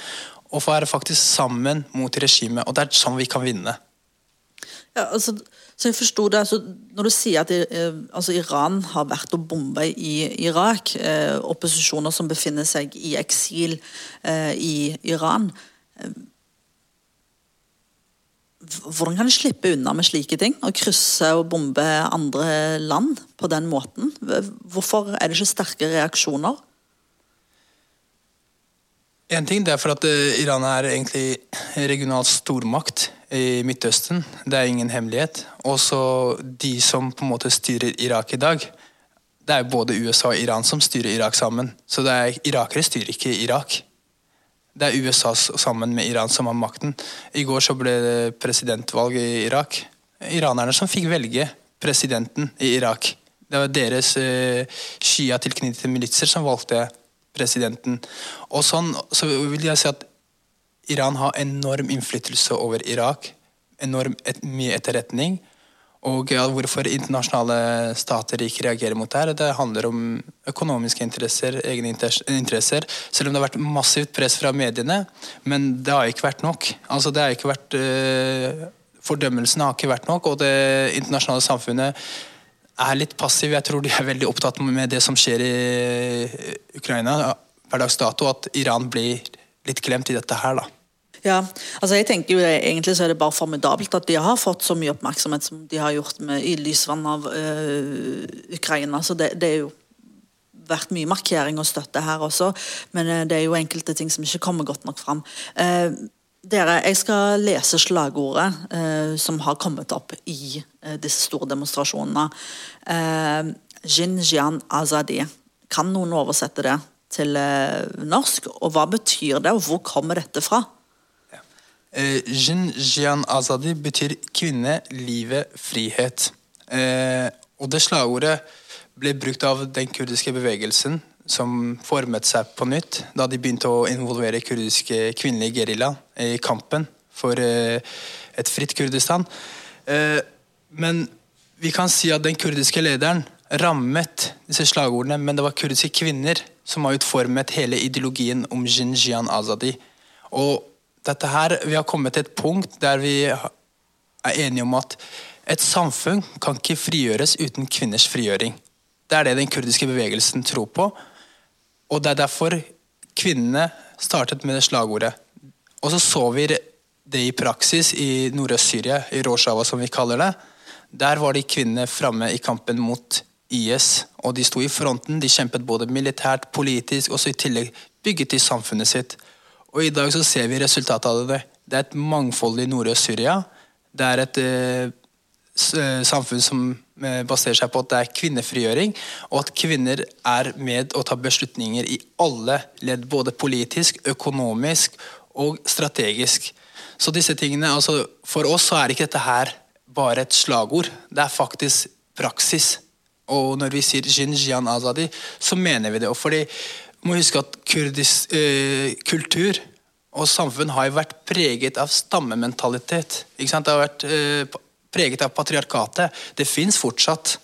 og være faktisk sammen mot regimet. Og det er sånn vi kan vinne. Ja, altså så jeg forstod det, altså, Når du sier at eh, altså, Iran har vært og bomba i Irak, eh, opposisjoner som befinner seg i eksil eh, i Iran eh, Hvordan kan de slippe unna med slike ting? Å krysse og bombe andre land på den måten? Hvorfor er det ikke sterke reaksjoner? En ting det er for at eh, Iran er egentlig regional stormakt i Midtøsten. Det er ingen hemmelighet. Også de som på en måte styrer Irak i dag. Det er både USA og Iran som styrer Irak sammen. Så det er, irakere styrer ikke Irak. Det er USA sammen med Iran som har makten. I går så ble det presidentvalg i Irak. Iranerne som fikk velge presidenten i Irak. Det var deres uh, Shia-tilknyttede militser som valgte presidenten. Og sånn så vil jeg si at Iran har enorm innflytelse over Irak. Enorm et, mye etterretning. Og ja, Hvorfor internasjonale stater ikke reagerer mot det, her, det handler om økonomiske interesser, egne interesser. Selv om det har vært massivt press fra mediene. Men det har ikke vært nok. Altså, det har ikke vært, Øh, Fordømmelsen har ikke vært nok, og det internasjonale samfunnet er litt passiv. Jeg tror de er veldig opptatt med det som skjer i Ukraina per dags dato, at Iran blir litt glemt i dette her. da. Ja, altså jeg tenker jo Egentlig så er det bare formidabelt at de har fått så mye oppmerksomhet som de har gjort med, i lysvann av øh, Ukraina. så det, det, er jo vært mye markering og støtte her også, men uh, det er jo enkelte ting som ikke kommer godt nok fram. Dere, Jeg skal lese slagordet som har kommet opp i disse store demonstrasjonene. Eh, Jian Azadi. Kan noen oversette det til norsk? Og hva betyr det, og hvor kommer dette fra? Eh, Jin Azadi betyr kvinne, livet, frihet. Eh, og det slagordet ble brukt av den kurdiske bevegelsen som formet seg på nytt da de begynte å involvere kurdiske kvinnelige gerilja i kampen for eh, et fritt Kurdistan. Eh, men vi kan si at den kurdiske lederen rammet disse slagordene, men det var kurdiske kvinner som har utformet hele ideologien om Jinjian Azadi. Og dette her, Vi har kommet til et punkt der vi er enige om at et samfunn kan ikke frigjøres uten kvinners frigjøring. Det er det den kurdiske bevegelsen tror på. Og det er derfor kvinnene startet med det slagordet. Og så så vi det i praksis i Nordøst-Syria, i Rojava som vi kaller det. Der var de kvinnene framme i kampen mot IS, og de sto i fronten. De kjempet både militært, politisk, og så i tillegg bygget de samfunnet sitt. Og i dag så ser vi resultatet av det. Det er et mangfoldig Nordøst-Syria. Det er et eh, eh, samfunn som baserer seg på at det er kvinnefrigjøring, og at kvinner er med å ta beslutninger i alle ledd, både politisk, økonomisk og strategisk. Så disse tingene, altså For oss så er ikke dette her bare et slagord, det er faktisk praksis. Og når vi sier Jinjian Azadi, så mener vi det. Og fordi må huske at kurdisk eh, kultur og samfunn har jo vært preget av stammementalitet. Ikke sant? Det har vært eh, preget av patriarkatet. Det fins fortsatt.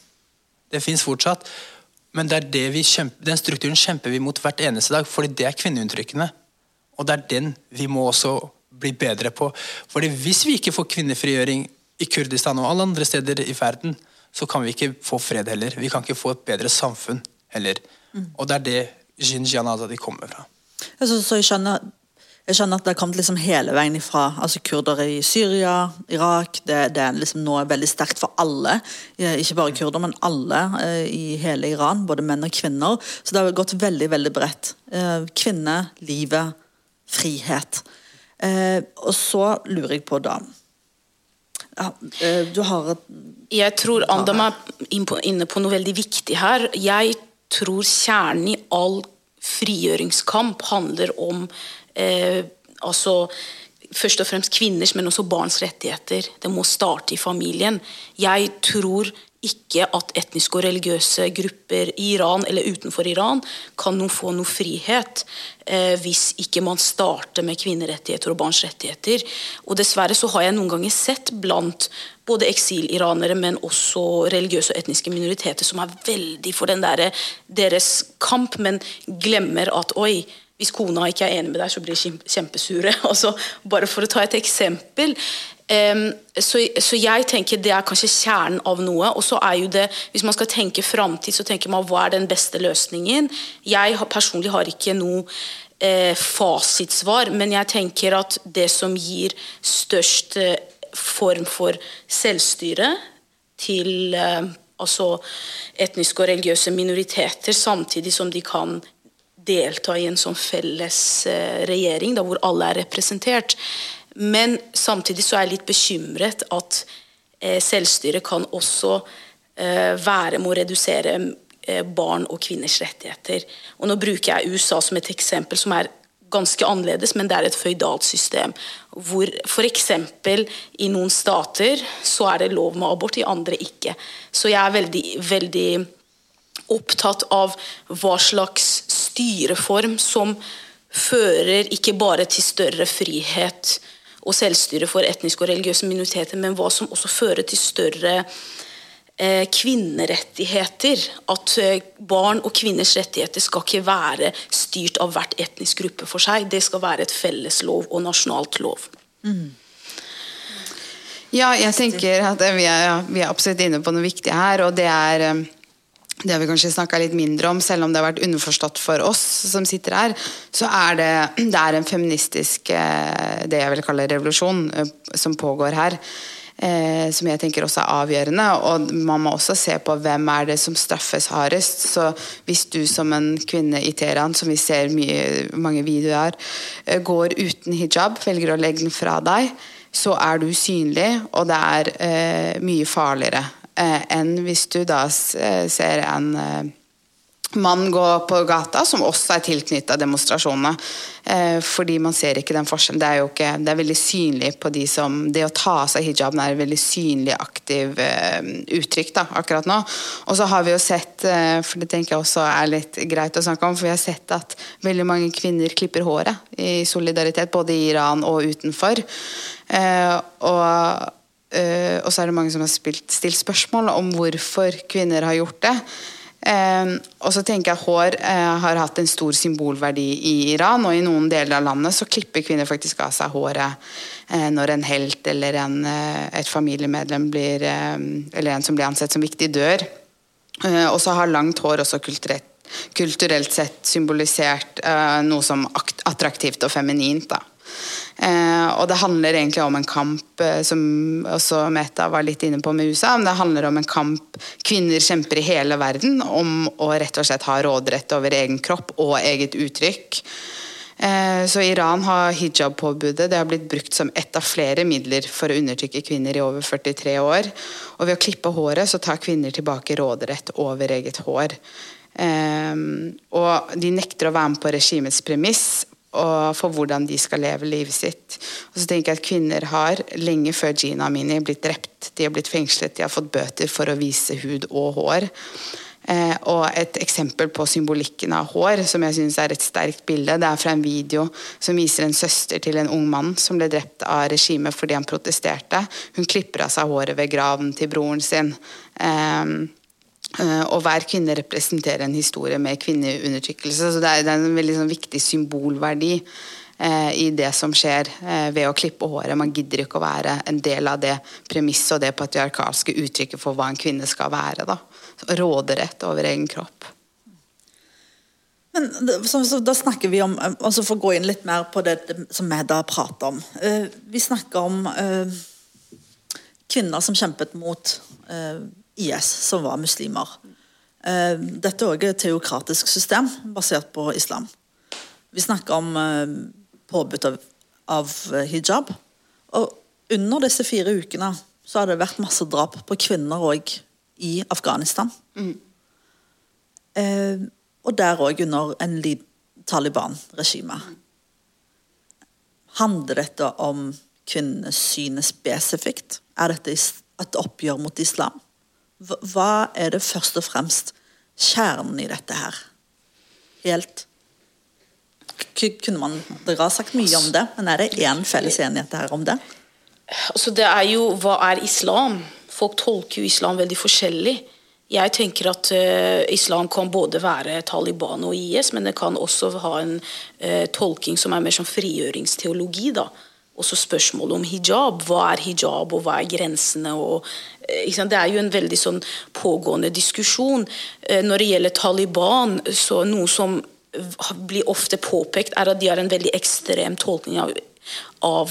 Det fins fortsatt. Men det det kjemper, den strukturen kjemper vi mot hvert eneste dag, fordi det er kvinneuntrykkende. Og det er den vi må også bli bedre på. Fordi hvis vi ikke får kvinnefrigjøring i Kurdistan og alle andre steder i verden, så kan vi ikke få fred heller. Vi kan ikke få et bedre samfunn heller. Mm. Og det er det Jinjian Azadi kommer fra. Altså, så jeg skjønner jeg skjønner at det har kommet liksom hele veien ifra altså kurdere i Syria, Irak Det, det er liksom nå veldig sterkt for alle, ikke bare kurder, men alle eh, i hele Iran. Både menn og kvinner. Så det har gått veldig veldig bredt. Eh, kvinne, livet, frihet. Eh, og så lurer jeg på, da ja, Du har et Jeg tror Andam er inne på noe veldig viktig her. Jeg tror kjernen i all frigjøringskamp handler om eh, altså først og fremst kvinners, men også barns rettigheter. Det må starte i familien. Jeg tror ikke at etniske og religiøse grupper i Iran eller utenfor Iran kan noen få noe frihet eh, hvis ikke man starter med kvinnerettigheter og barns rettigheter. Og Dessverre så har jeg noen ganger sett blant både eksiliranere, men også religiøse og etniske minoriteter som er veldig for den der, deres kamp, men glemmer at oi, hvis kona ikke er enig med deg, så blir de kjempesure. Altså, bare for å ta et eksempel. Så, så, jeg tenker det er kanskje kjernen av noe. Og så er jo det, Hvis man skal tenke framtid, så tenker man hva er den beste løsningen? Jeg har, personlig har ikke noe eh, fasitsvar, men jeg tenker at det som gir størst eh, form for selvstyre til eh, altså etniske og religiøse minoriteter, samtidig som de kan delta i en sånn felles eh, regjering da, hvor alle er representert. Men samtidig så er jeg litt bekymret at eh, selvstyret kan også eh, være med å redusere barn og kvinners rettigheter. Og Nå bruker jeg USA som et eksempel som er ganske annerledes, men det er et føydalt system. Hvor f.eks. i noen stater så er det lov med abort, i andre ikke. Så jeg er veldig, veldig opptatt av hva slags styreform som fører ikke bare til større frihet og selvstyre for etniske og religiøse minoriteter, men hva som også fører til større eh, kvinnerettigheter. At eh, barn og kvinners rettigheter skal ikke være styrt av hvert etnisk gruppe for seg. Det skal være et felleslov og nasjonalt lov. Mm. Ja, jeg tenker at vi er, ja, vi er, absolutt inne på noe viktig her. og det er eh, det har vi kanskje snakka litt mindre om, selv om det har vært underforstått for oss som sitter her, så er det, det er en feministisk eh, det jeg vil kalle revolusjon eh, som pågår her. Eh, som jeg tenker også er avgjørende. Og man må også se på hvem er det som straffes hardest. Så hvis du som en kvinne i Teheran, som vi ser mye, mange videoer, eh, går uten hijab, velger å legge den fra deg, så er du synlig, og det er eh, mye farligere enn hvis du da eh, ser en eh, mann gå på gata, som også er tilknytta demonstrasjonene. fordi man ser ikke den forskjellen. Det er jo ikke, det er veldig synlig på de som Det å ta av seg hijaben er et veldig synlig, aktiv uttrykk da, akkurat nå. Og så har vi jo sett, for det tenker jeg også er litt greit å snakke om, for vi har sett at veldig mange kvinner klipper håret i solidaritet, både i Iran og utenfor. og Uh, og så er det mange som har spilt, stilt spørsmål om hvorfor kvinner har gjort det. Uh, og så tenker jeg Hår uh, har hatt en stor symbolverdi i Iran, og i noen deler av landet så klipper kvinner faktisk av seg håret når en helt eller en, et familiemedlem blir Eller en som blir ansett som viktig, dør. og så har langt hår også kulturelt, kulturelt sett symbolisert noe som attraktivt og feminint. da og det handler egentlig om en kamp, eh, som også Meta var litt inne på med USA, men det handler om en kamp kvinner kjemper i hele verden om å rett og slett ha råderett over egen kropp og eget uttrykk. Eh, så Iran har hijab-påbudet. Det har blitt brukt som ett av flere midler for å undertrykke kvinner i over 43 år. Og ved å klippe håret så tar kvinner tilbake råderett over eget hår. Um, og de nekter å være med på regimets premiss og for hvordan de skal leve livet sitt. Og så tenker jeg at Kvinner har lenge før Gina og Mini, blitt drept. De har blitt fengslet, de har fått bøter for å vise hud og hår. Eh, og et eksempel på symbolikken av hår, som jeg syns er et sterkt bilde, det er fra en video som viser en søster til en ung mann som ble drept av regimet fordi han protesterte. Hun klipper av seg håret ved graven til broren sin. Eh og hver kvinne representerer en historie med kvinneundertrykkelse. Så det er, det en veldig sånn, viktig symbolverdi eh, i det som skjer eh, ved å klippe håret. Man gidder ikke å være en del av det premisset og det patriarkalske uttrykket for hva en kvinne skal være. da råderett over egen kropp. Men så, så, Da snakker vi om altså For å gå inn litt mer på det som vi da prater om. Uh, vi snakker om uh, kvinner som kjempet mot uh, IS, som var muslimer. dette er også et teokratisk system basert på islam. Vi snakker om påbudt av, av hijab. Og under disse fire ukene så har det vært masse drap på kvinner òg i Afghanistan. Mm. Eh, og der òg under en Taliban-regime. Handler dette om kvinnesynet spesifikt? Er dette et oppgjør mot islam? Hva er det først og fremst kjernen i dette her? Helt kunne man, Dere har sagt mye om det, men er det én felles enighet her om det? Altså det er jo Hva er islam? folk tolker jo islam veldig forskjellig. Jeg tenker at uh, islam kan både være Taliban og IS, men det kan også ha en uh, tolking som er mer som frigjøringsteologi. da. Også spørsmålet om hijab. Hva er hijab, og hva er grensene? Og, uh, det er jo en veldig sånn pågående diskusjon. når det gjelder Taliban, så noe som blir ofte påpekt, er at de har en veldig ekstrem tolkning av, av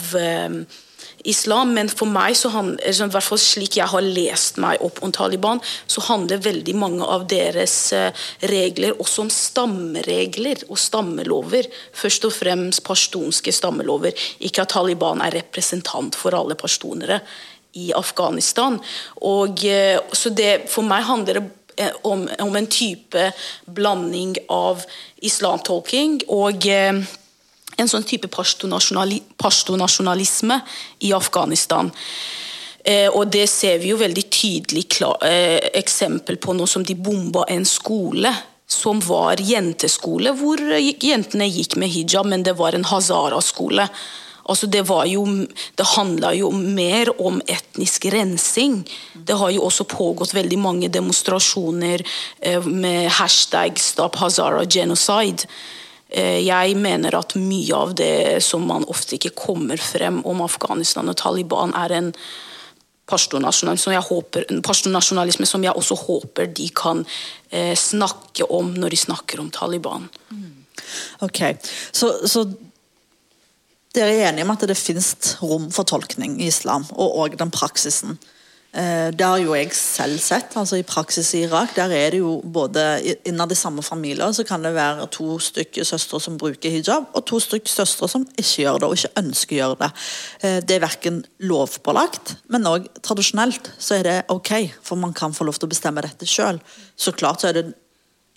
islam. Men for meg, så han, i hvert fall slik jeg har lest meg opp om Taliban, så handler veldig mange av deres eh, regler også om stammeregler og stammelover. Først og fremst pashtunske stammelover. Ikke at Taliban er representant for alle pashtunere i Afghanistan. Og, eh, så det, for meg handler det eh, om, om en type blanding av islamtolking og en sånn type pashto-nasjonalisme i Afghanistan. Eh, og det ser vi jo veldig tydelig klar, eh, eksempel på nå som de bomba en skole som var jenteskole, hvor jentene gikk med hijab, men det var en hazara-skole. Altså det, jo, det handla jo mer om etnisk rensing. Det har jo også pågått veldig mange demonstrasjoner eh, med hashtag 'Stop Hazara Genocide'. Eh, jeg mener at mye av det som man ofte ikke kommer frem om Afghanistan og Taliban, er en pashtunasjonalisme som jeg også håper de kan eh, snakke om når de snakker om Taliban. Mm. Ok, så, så dere er enige om at det finnes rom for tolkning i islam, og òg den praksisen? Eh, det har jo jeg selv sett. altså I praksis i Irak der er det jo både innad i samme familier så kan det være to stykker søstre som bruker hijab, og to stykker søstre som ikke gjør det, og ikke ønsker å gjøre det. Eh, det er verken lovpålagt, men òg tradisjonelt så er det ok, for man kan få lov til å bestemme dette sjøl. Så klart så er det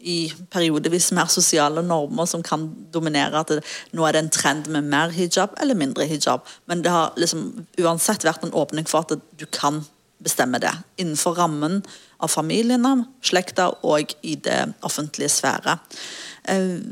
i periodevis mer sosiale normer som kan dominere. At det, nå er det en trend med mer hijab eller mindre hijab. Men det har liksom uansett vært en åpning for at du kan bestemmer det. Innenfor rammen av familiene, slekta og i det offentlige sfære. Eh,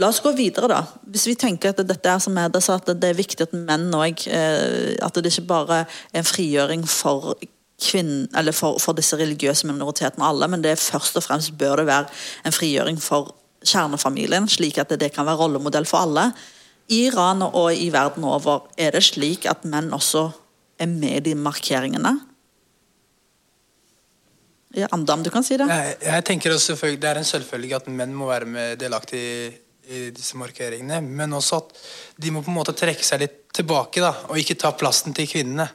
la oss gå videre, da. Hvis vi tenker at dette er som er det, så at det er viktig at menn òg eh, At det ikke bare er en frigjøring for kvinn, eller for, for, disse religiøse minoritetene alle, men det er først og fremst bør det være en frigjøring for kjernefamilien, slik at det kan være rollemodell for alle. I Iran og i verden over er det slik at menn også er med de markeringene? Ja, Andam, du kan si det. Jeg, jeg tenker også Det er en selvfølge at menn må være med delaktig i disse markeringene. Men også at de må på en måte trekke seg litt tilbake da, og ikke ta plassen til kvinnene.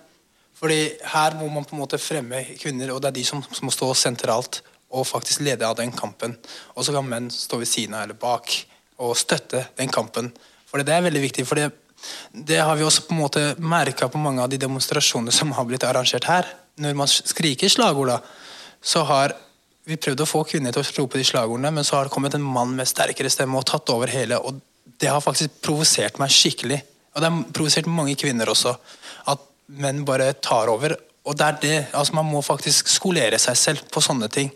Fordi her må man på en måte fremme kvinner, og det er de som, som må stå sentralt og faktisk lede av den kampen. Og så kan menn stå ved siden av eller bak og støtte den kampen. For det er veldig viktig. for det, det har vi også på en måte merka på mange av de demonstrasjonene som har blitt arrangert her. Når man skriker slagord, da, så har vi prøvd å få kvinner til å rope de slagordene, men så har det kommet en mann med sterkere stemme og tatt over hele. og Det har faktisk provosert meg skikkelig. Og det har provosert mange kvinner også. At menn bare tar over. Og det er det, altså Man må faktisk skolere seg selv på sånne ting.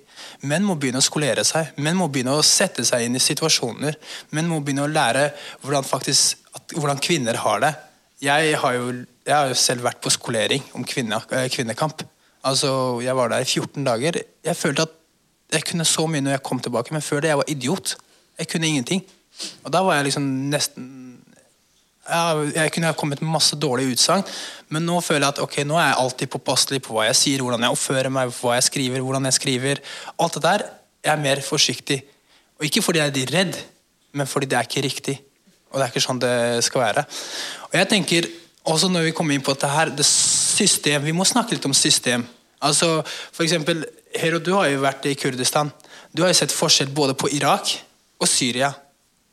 Menn må begynne å skolere seg. Menn må begynne å sette seg inn i situasjoner. Menn må begynne å lære hvordan, faktisk, at, hvordan kvinner har det. Jeg har, jo, jeg har, jo, selv vært på skolering om kvinne, eh, kvinnekamp. Altså, Jeg var der i 14 dager. Jeg følte at jeg kunne så mye når jeg kom tilbake, men før det jeg var idiot. Jeg kunne ingenting. Og da var jeg liksom nesten Jeg, jeg kunne ha kommet med masse dårlige utsagn, men nå føler jeg at ok, nå er jeg alltid påpasselig på hva jeg sier, hvordan jeg oppfører meg, hva jeg skriver, hvordan jeg skriver. Alt det der jeg er mer forsiktig. Og ikke fordi jeg er redd, men fordi det er ikke riktig. Og det er ikke sånn det skal være. Og jeg tenker, også når vi kommer inn på dette her, det system, Vi må snakke litt om system. Altså, for eksempel, Hero, du har jo vært i Kurdistan. Du har jo sett forskjell både på Irak og Syria.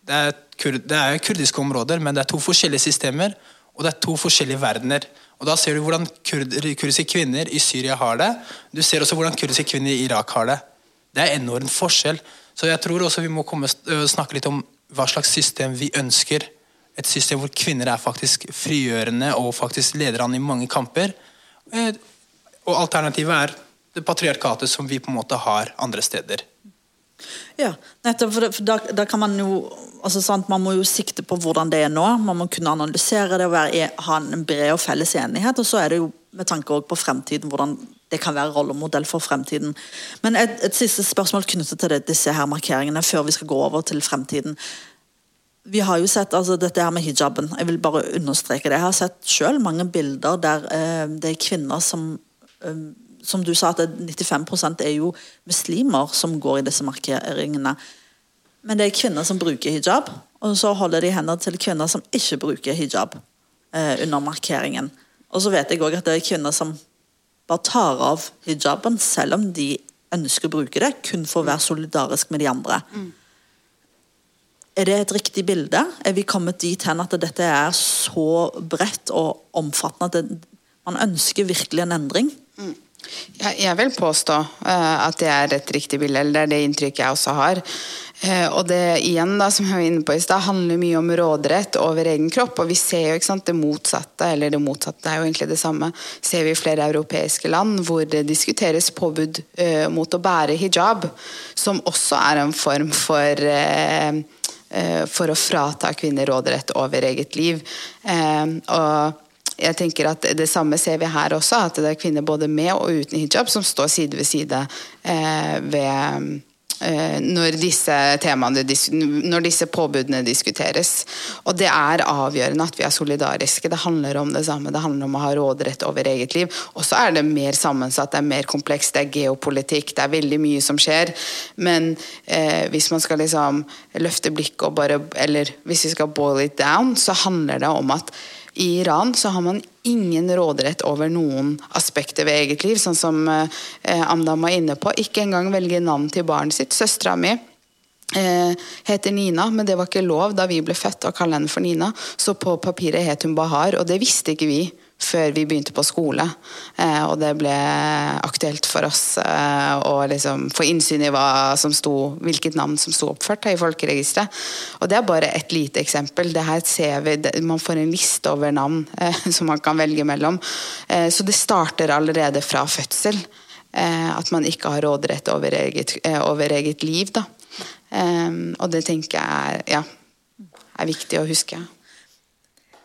Det er, kur, det er kurdiske områder, men det er to forskjellige systemer, og det er to forskjellige verdener. Og Da ser du hvordan kurd, kurdiske kvinner i Syria har det. Du ser også hvordan kurdiske kvinner i Irak har det. Det er enorm forskjell. Så jeg tror også vi må komme, snakke litt om hva slags system vi ønsker. Et system hvor kvinner er faktisk frigjørende og faktisk leder an i mange kamper. Eh, og alternativet er det patriarkatet som vi på en måte har andre steder. Ja, nettopp, for, da, da, kan man jo altså sant, Man må jo sikte på hvordan det er nå. Man må kunne analysere det og være, ha en bred og felles enighet. Og så er det jo med tanke på fremtiden, hvordan det kan være rollemodell for fremtiden. Men et, et siste spørsmål knyttet til det, disse her markeringene før vi skal gå over til fremtiden. Vi har jo sett altså dette her med hijaben. Jeg vil bare understreke det. Jeg har sett selv mange bilder der eh, det er kvinner som eh, som du sa, at 95% er jo muslimer som går i disse markeringene. Men det er kvinner som bruker hijab, og så holder de hender til kvinner som ikke bruker hijab eh, under markeringen. Og så vet jeg òg at det er kvinner som bare tar av hijaben, selv om de ønsker å bruke det, kun for å være solidarisk med de andre. Mm. Er det et riktig bilde? Er vi kommet dit hen at dette er så bredt og omfattende at det, man ønsker virkelig en endring? Jeg vil påstå uh, at det er et riktig bilde, eller det er det inntrykket jeg også har. Uh, og det igjen da, som jeg var inne på i sted, handler mye om råderett over egen kropp. Og vi ser jo sant, det motsatte, eller det motsatte er jo egentlig det samme, ser vi i flere europeiske land hvor det diskuteres påbud uh, mot å bære hijab, som også er en form for for å frata kvinner råderett over eget liv. og jeg tenker at Det samme ser vi her også, at det er kvinner både med og uten hijab som står side ved side eh, ved eh, når disse temaene, når disse påbudene diskuteres. Og det er avgjørende at vi er solidariske. Det handler om det samme. Det handler om å ha råderett over eget liv. Og så er det mer sammensatt, det er mer komplekst, det er geopolitikk, det er veldig mye som skjer. Men eh, hvis man skal liksom løfte blikket og bare Eller hvis vi skal boil it down, så handler det om at i Iran så har man ingen råderett over noen aspekter ved eget liv, sånn som eh, Amdam var inne på. Ikke engang velge navn til barnet sitt. Søstera mi eh, heter Nina, men det var ikke lov da vi ble født å kalle henne for Nina. Så på papiret het hun Bahar, og det visste ikke vi før vi begynte på skole. Eh, og det ble aktuelt for oss eh, å liksom få innsyn i sto, hvilket navn som sto oppført i folkeregisteret. Og det er bare et lite eksempel. Det her ser vi, Man får en liste over navn eh, som man kan velge mellom. Så det starter allerede fra fødsel. At man ikke har råderett over eget, over eget liv. Da. og det tenker jeg er, ja, er viktig å huske.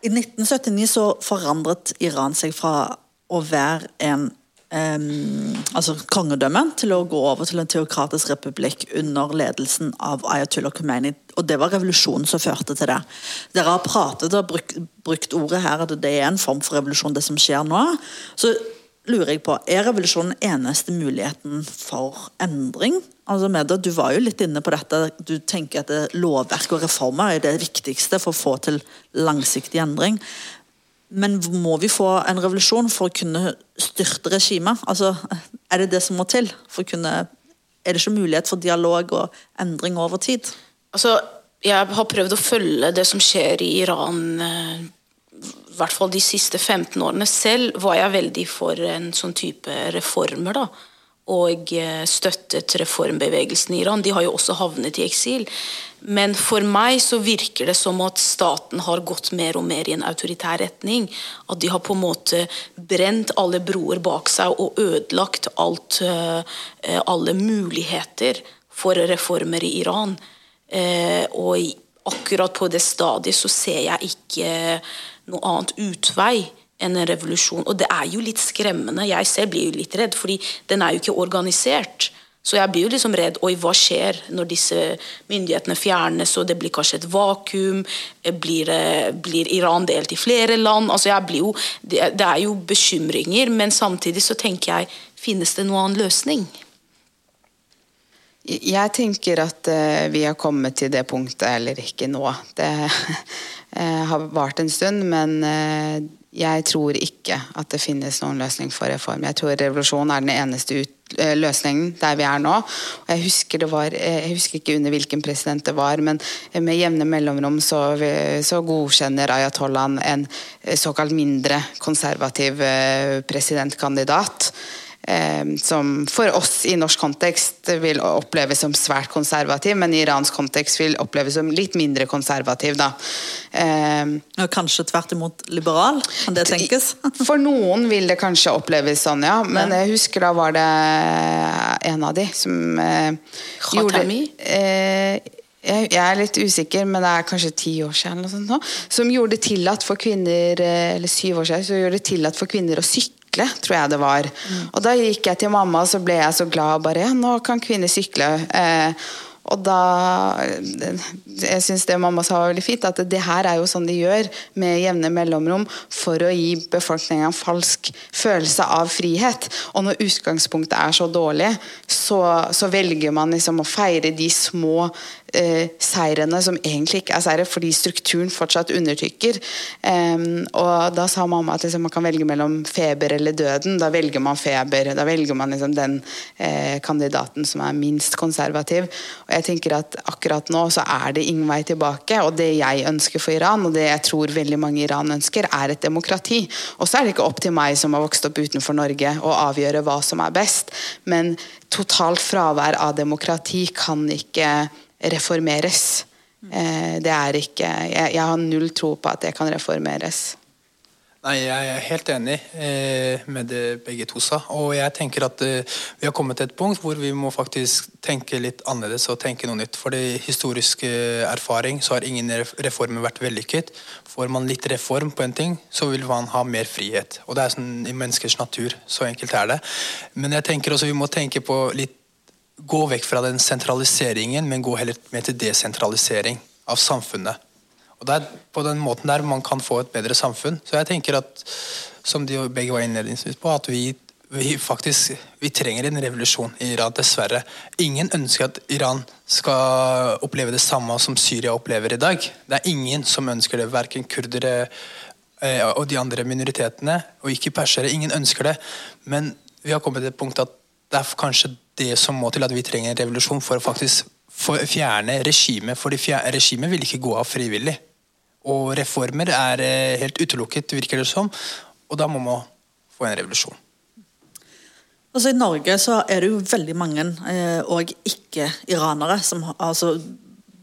I 1979 så forandret Iran seg fra å være en um, altså kongedømme til å gå over til en teokratisk republikk under ledelsen av Ayatollah Khomeini. Og det var revolusjonen som førte til det. Dere har pratet og brukt, brukt ordet her at det er en form for revolusjon, det som skjer nå. Så lurer jeg på, Er revolusjonen eneste muligheten for endring? Altså Medda, Du var jo litt inne på dette. Du tenker at lovverk og reformer er det viktigste for å få til langsiktig endring. Men må vi få en revolusjon for å kunne styrte regimet? Altså, er det det som må til kunne er det ikke mulighet for dialog og endring over tid? Altså, jeg har prøvd å følge det som skjer i Iran eh, i hvert fall de siste 15 årene. Selv var jeg veldig for en sånn type reformer. da, Og eh, støttet reformbevegelsen i Iran. De har jo også havnet i eksil. Men for meg så virker det som at staten har gått mer og mer i en autoritær retning. At de har på en måte brent alle broer bak seg og ødelagt alt, eh, alle muligheter for reformer i Iran. Eh, og akkurat på det stadiet så ser jeg ikke noe annet utvei en revolusjon. Og det er jo litt skremmende. Jeg selv blir jo litt redd, fordi den er jo ikke organisert. Så jeg blir jo liksom redd Oi, hva skjer når disse myndighetene fjernes, og det blir kanskje et vakuum? Blir, blir Iran delt i flere land? Altså jeg blir jo, det, er jo bekymringer, men samtidig så tenker jeg Finnes det noen annen løsning? Jeg tenker at uh, vi har kommet til det punktet, eller ikke nå. Det uh, har vart en stund, men jeg tror ikke at det finnes noen løsning for reform. Jeg tror revolusjon er den eneste ut, løsningen der vi er nå. Jeg husker, var, jeg husker ikke under hvilken president det var, men med jevne mellomrom så, så godkjenner ayatollahen en såkalt mindre konservativ presidentkandidat. Som for oss i norsk kontekst vil oppleves som svært konservativ, men i iransk kontekst vil oppleves som litt mindre konservativ. Da. Og kanskje tvert imot liberal? Kan det tenkes? For noen vil det kanskje oppleves sånn, ja. Men jeg husker da var det en av de som eh, gjorde eh, jeg, er litt usikker, men det er kanskje ti år siden sånt nå, som gjorde det tillatt for kvinner eller syv år siden, så gjorde det tillatt for kvinner å sykle tror jeg det var. Mm. Og da gikk jeg til mamma, og så ble jeg så glad. bare, ja, Nå kan kvinner sykle. Eh, og da Jeg syns det mamma sa var veldig fint, at det her er jo sånn de gjør med jevne mellomrom for å gi befolkninga en falsk følelse av frihet. Og når utgangspunktet er så dårlig, så, så velger man liksom å feire de små eh, seirene som egentlig ikke er seire, fordi strukturen fortsatt undertrykker. Um, og da sa mamma at liksom, man kan velge mellom feber eller døden. Da velger man feber. Da velger man liksom, den eh, kandidaten som er minst konservativ. Og jeg tenker at akkurat nå så er det ingen vei tilbake. Og det jeg ønsker for Iran, og det jeg tror veldig mange Iran ønsker, er et demokrati. Og så er det ikke opp til meg som har vokst opp utenfor Norge å avgjøre hva som er best. Men totalt fravær av demokrati kan ikke reformeres. Eh, det er ikke jeg, jeg, har null tro på at det kan reformeres. Nei, Jeg er helt enig eh, med det begge to sa. Og jeg tenker at eh, vi har kommet til et punkt hvor vi må faktisk tenke litt annerledes og tenke noe nytt. For det historiske erfaring så har ingen reformer vært vellykket. Får man litt reform på en ting, så vil man ha mer frihet. Og det er sånn i menneskers natur. Så enkelt er det. Men jeg tenker også vi må tenke på litt gå vekk fra den sentraliseringen, men gå heller mer til desentralisering av samfunnet. Og Det er på den måten der man kan få et bedre samfunn. Så jeg tenker at, som de begge var innledningsvis på, at vi, vi faktisk vi trenger en revolusjon i Iran, dessverre. Ingen ønsker at Iran skal oppleve det samme som Syria opplever i dag. Det er ingen som ønsker det, verken kurdere eh, og de andre minoritetene, og ikke persere. Ingen ønsker det. Men vi har kommet til et punkt at det er kanskje det som må til at vi trenger en revolusjon for å faktisk fjerne regimet. For regimet vil ikke gå av frivillig. Og reformer er eh, helt utelukket, virker det som. Og da må man få en revolusjon. Altså I Norge så er det jo veldig mange eh, og ikke-iranere, altså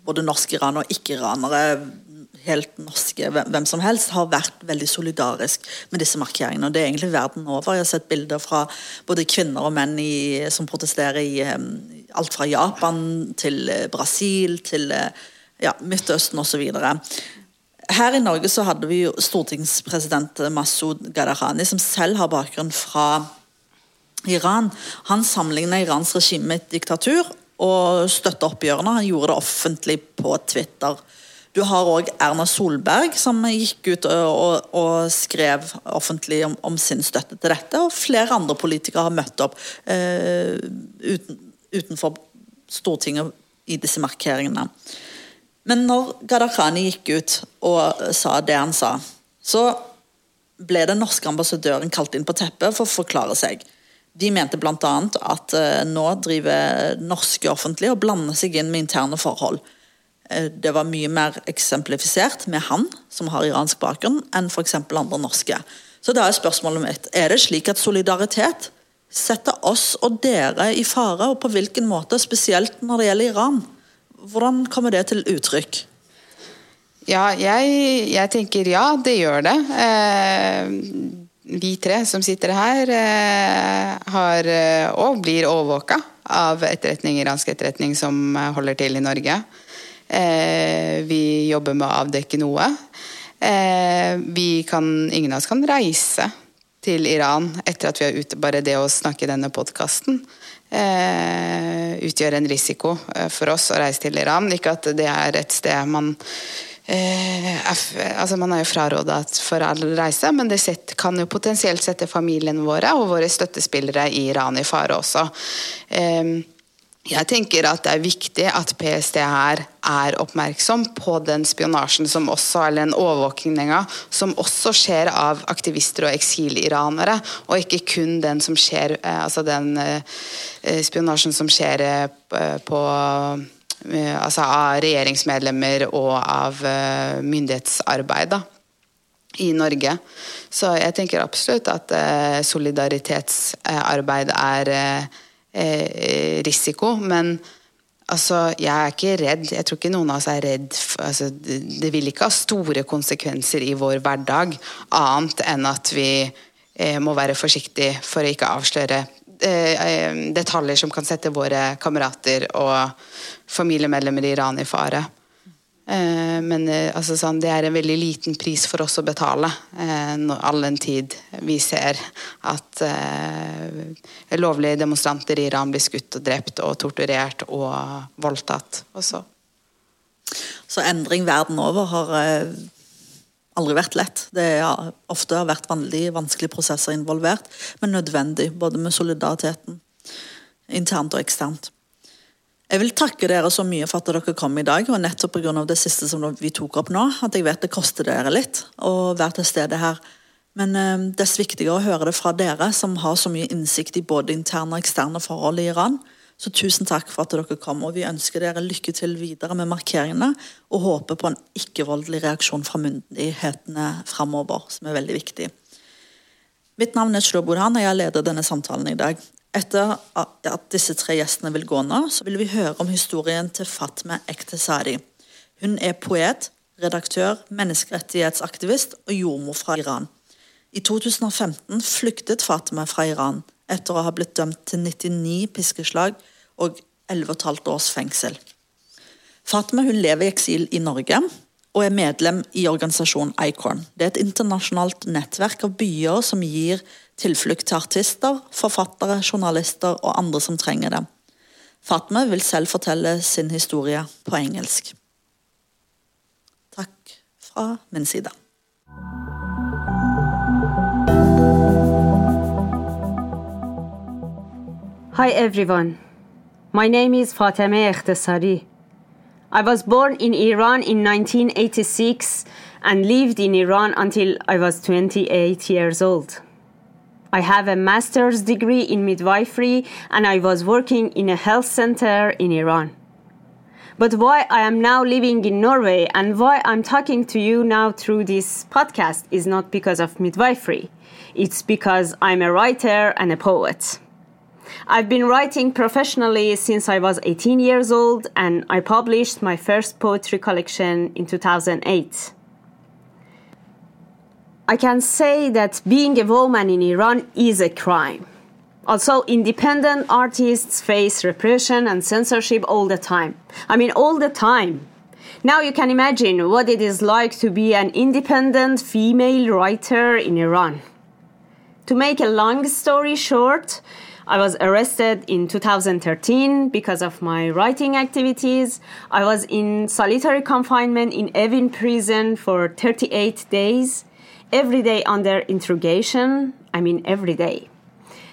både norsk-iranere og ikke-iranere helt norske, hvem som helst, har vært veldig solidarisk med disse markeringene. og Det er egentlig verden over. Jeg har sett bilder fra både kvinner og menn i, som protesterer i alt fra Japan til eh, Brasil til eh, ja, Midtøsten osv. Her i Norge så hadde vi jo stortingspresident Masud Gharahani, som selv har bakgrunn fra Iran. Han sammenligna Irans regime med et diktatur og støtta oppgjørene. Han gjorde det offentlig på Twitter. Du har òg Erna Solberg, som gikk ut og, og, og skrev offentlig om, om, sin støtte til dette. Og flere andre politikere har møtt opp eh, uten, utenfor Stortinget i disse markeringene. Men når Gharahkhani gikk ut og sa det han sa, så ble den norske ambassadøren kalt inn på teppet for å forklare seg. De mente bl.a. at eh, nå driver norske offentlige og blander seg inn med interne forhold. Eh, det var mye mer eksemplifisert med han, som har iransk bakgrunn, enn f.eks. andre norske. Så da er spørsmålet mitt er det slik at solidaritet setter oss og dere i fare, og på hvilken måte, spesielt når det gjelder Iran? Hvordan kommer det til uttrykk? Ja, jeg, jeg tenker ja, det gjør det. Eh, vi tre som sitter her, eh, har eh, og blir overvåka av etterretning, iransk etterretning som holder til i Norge. Eh, vi jobber med å avdekke noe. Eh, vi kan, ingen av oss kan reise til Iran etter at vi er ute. Bare det å snakke i denne podkasten eh, utgjør en risiko for oss å reise til Iran. Ikke at det er et sted man er, altså Man er jo fraråda for all reise, men det set, kan jo potensielt sette familien våre og våre støttespillere i Iran i fare også. Eh, jeg tenker at det er viktig at PST her er oppmerksom på den spionasjen som også, eller den overvåkinga som også skjer av aktivister og eksiliranere, og ikke kun den som skjer eh, altså den eh, spionasjen som skjer eh, på altså av regjeringsmedlemmer og av myndighetsarbeid da, i Norge. Så jeg tenker absolutt at solidaritetsarbeid er eh, risiko. Men altså, jeg er ikke redd. Jeg tror ikke noen av oss er redd altså, Det vil ikke ha store konsekvenser i vår hverdag, annet enn at vi eh, må være forsiktige for å ikke avsløre eh, detaljer som kan sette våre kamerater og familiemedlemmer i Iran i fare. Eh, men eh, altså, sånn, det er en veldig liten pris for oss å betale, eh, all den tid vi ser at eh, lovlige demonstranter i Iran blir skutt og drept og torturert og voldtatt også. Så endring verden over har aldri vært lett. Det har ofte vært veldig vanskelige prosesser involvert, men nødvendig. Både med solidariteten internt og eksternt. Jeg vil takke dere så mye for at dere kom i dag, og nettopp pga. det siste som vi tok opp nå. At jeg vet det koster dere litt å være til stede her. Men eh, dess viktigere å høre det fra dere, som har så mye innsikt i både interne og eksterne forhold i Iran. Så tusen takk for at dere kom, og vi ønsker dere lykke til videre med markeringene, og håper på en ikke-voldelig reaksjon fra myndighetene framover, som er veldig viktig. Mitt navn er Shlo og jeg leder denne samtalen i dag. Etter at disse tre gjestene vil gå nå, så vil vi høre om historien til Fatme Ektesadi. Hun er poet, redaktør, menneskerettighetsaktivist og jordmor fra Iran. I 2015 flyktet Fatme fra Iran etter å ha blitt dømt til 99 piskeslag og 11,5 års fengsel. Fatme lever i eksil i Norge og er medlem i organisasjonen Icorn. Det er et internasjonalt nettverk av byer som gir tilflukt til artister, forfattere, journalister og andre som trenger det. Fatme vil selv fortelle sin historie på engelsk. Takk fra min side. Hi everyone. My name is Fateme Ehtesari. I was born in Iran in 1986 and lived in Iran until I was 28 years old. I have a master's degree in midwifery and I was working in a health center in Iran. But why I am now living in Norway and why I'm talking to you now through this podcast is not because of midwifery. It's because I'm a writer and a poet. I've been writing professionally since I was 18 years old and I published my first poetry collection in 2008. I can say that being a woman in Iran is a crime. Also, independent artists face repression and censorship all the time. I mean, all the time. Now you can imagine what it is like to be an independent female writer in Iran. To make a long story short, I was arrested in 2013 because of my writing activities. I was in solitary confinement in Evin prison for 38 days every day under interrogation. I mean, every day.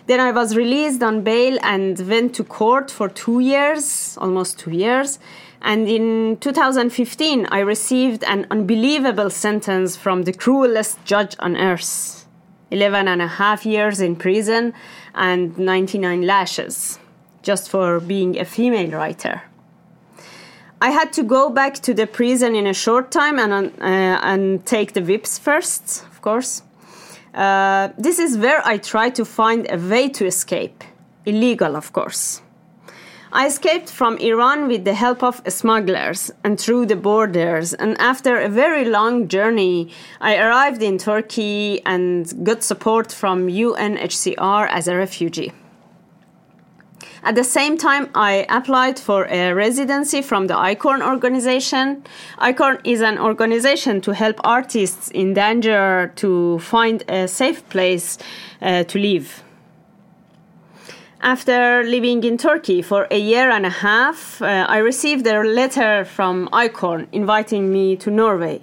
Then I was released on bail and went to court for two years, almost two years. And in 2015, I received an unbelievable sentence from the cruelest judge on earth. 11 and a half years in prison and 99 lashes just for being a female writer. I had to go back to the prison in a short time and, uh, and take the whips first, of course. Uh, this is where I try to find a way to escape. Illegal, of course. I escaped from Iran with the help of smugglers and through the borders. And after a very long journey, I arrived in Turkey and got support from UNHCR as a refugee. At the same time, I applied for a residency from the ICORN organization. ICORN is an organization to help artists in danger to find a safe place uh, to live. After living in Turkey for a year and a half, uh, I received a letter from ICORN inviting me to Norway.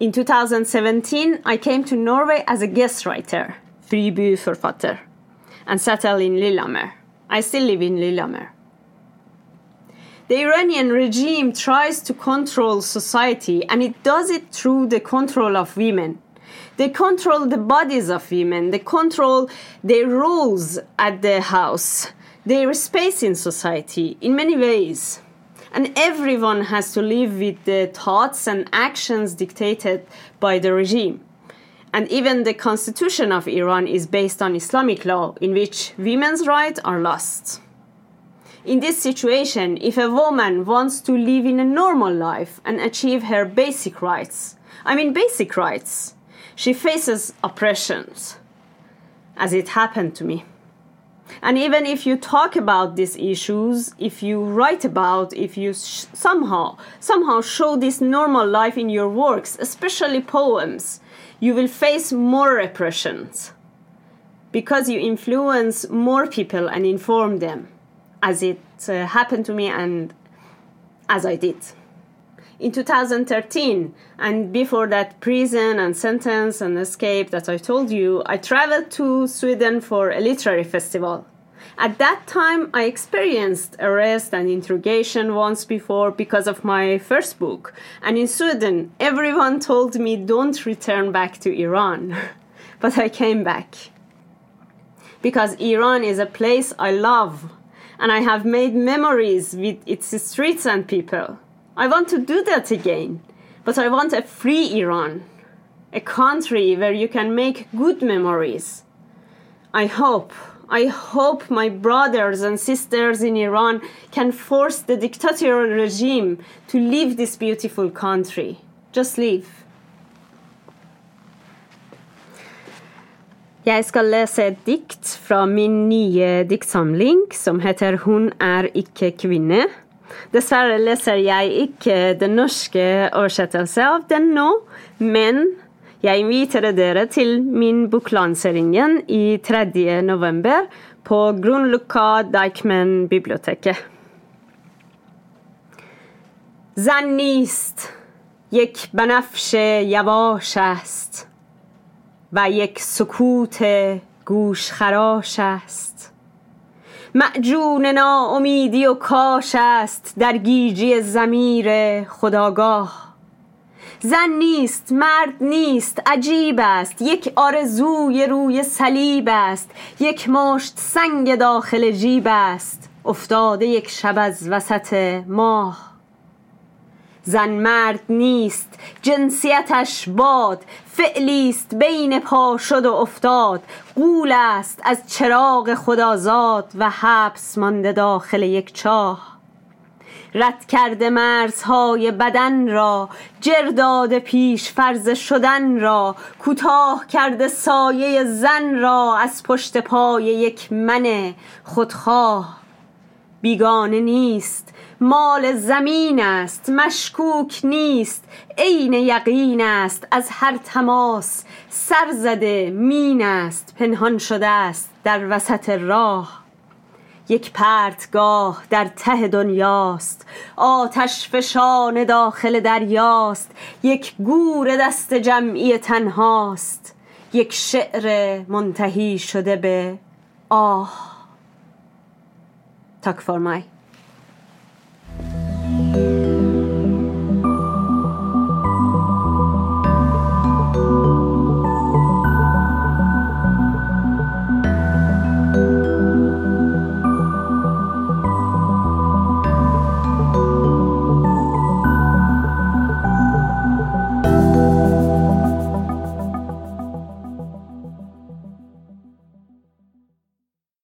In 2017, I came to Norway as a guest writer, fribyforfatter, and settled in Lillehammer. I still live in Lillehammer. The Iranian regime tries to control society, and it does it through the control of women. They control the bodies of women, they control their roles at the house, their space in society in many ways. And everyone has to live with the thoughts and actions dictated by the regime. And even the constitution of Iran is based on Islamic law, in which women's rights are lost. In this situation, if a woman wants to live in a normal life and achieve her basic rights, I mean basic rights, she faces oppressions, as it happened to me. And even if you talk about these issues, if you write about, if you somehow somehow show this normal life in your works, especially poems, you will face more repressions because you influence more people and inform them, as it uh, happened to me and as I did. In 2013 and before that prison and sentence and escape that i told you i traveled to sweden for a literary festival at that time i experienced arrest and interrogation once before because of my first book and in sweden everyone told me don't return back to iran but i came back because iran is a place i love and i have made memories with its streets and people I want to do that again. But I want a free Iran, a country where you can make good memories. I hope, I hope my brothers and sisters in Iran can force the dictatorial regime to leave this beautiful country. Just leave. Jeg skal lese et dikt fra min nye diktsamling som heter Hun er ikke kvinne. Dessverre leser jeg ikke den norske oversettelse av den nå, men jeg inviterer dere til min boklanseringen i 3. november på Grunluca Deichman-biblioteket. زن نیست یک بنفش یواش است و یک سکوت گوشخراش است معجون ناامیدی و کاش است در گیجی زمیر خداگاه زن نیست مرد نیست عجیب است. یک آرزوی روی صلیب است. یک مشت سنگ داخل جیب است. افتاده یک شب از وسط ماه. زن مرد نیست جنسیتش باد. فعلی است بین پا شد و افتاد. قول است از چراغ خدازاد و حبس مانده داخل یک چاه. رد کرده مرزهای بدن را جرداد پیش فرض شدن را کوتاه کرده سایه زن را از پشت پای یک من خودخواه. بیگانه نیست مال زمین است مشکوک نیست عین یقین است از هر تماس سر زده مین است پنهان شده است در وسط راه. یک پرتگاه در ته دنیاست. آتش فشان داخل دریاست. یک گور دست جمعی تنهاست. یک شعر منتهی شده به آه. فور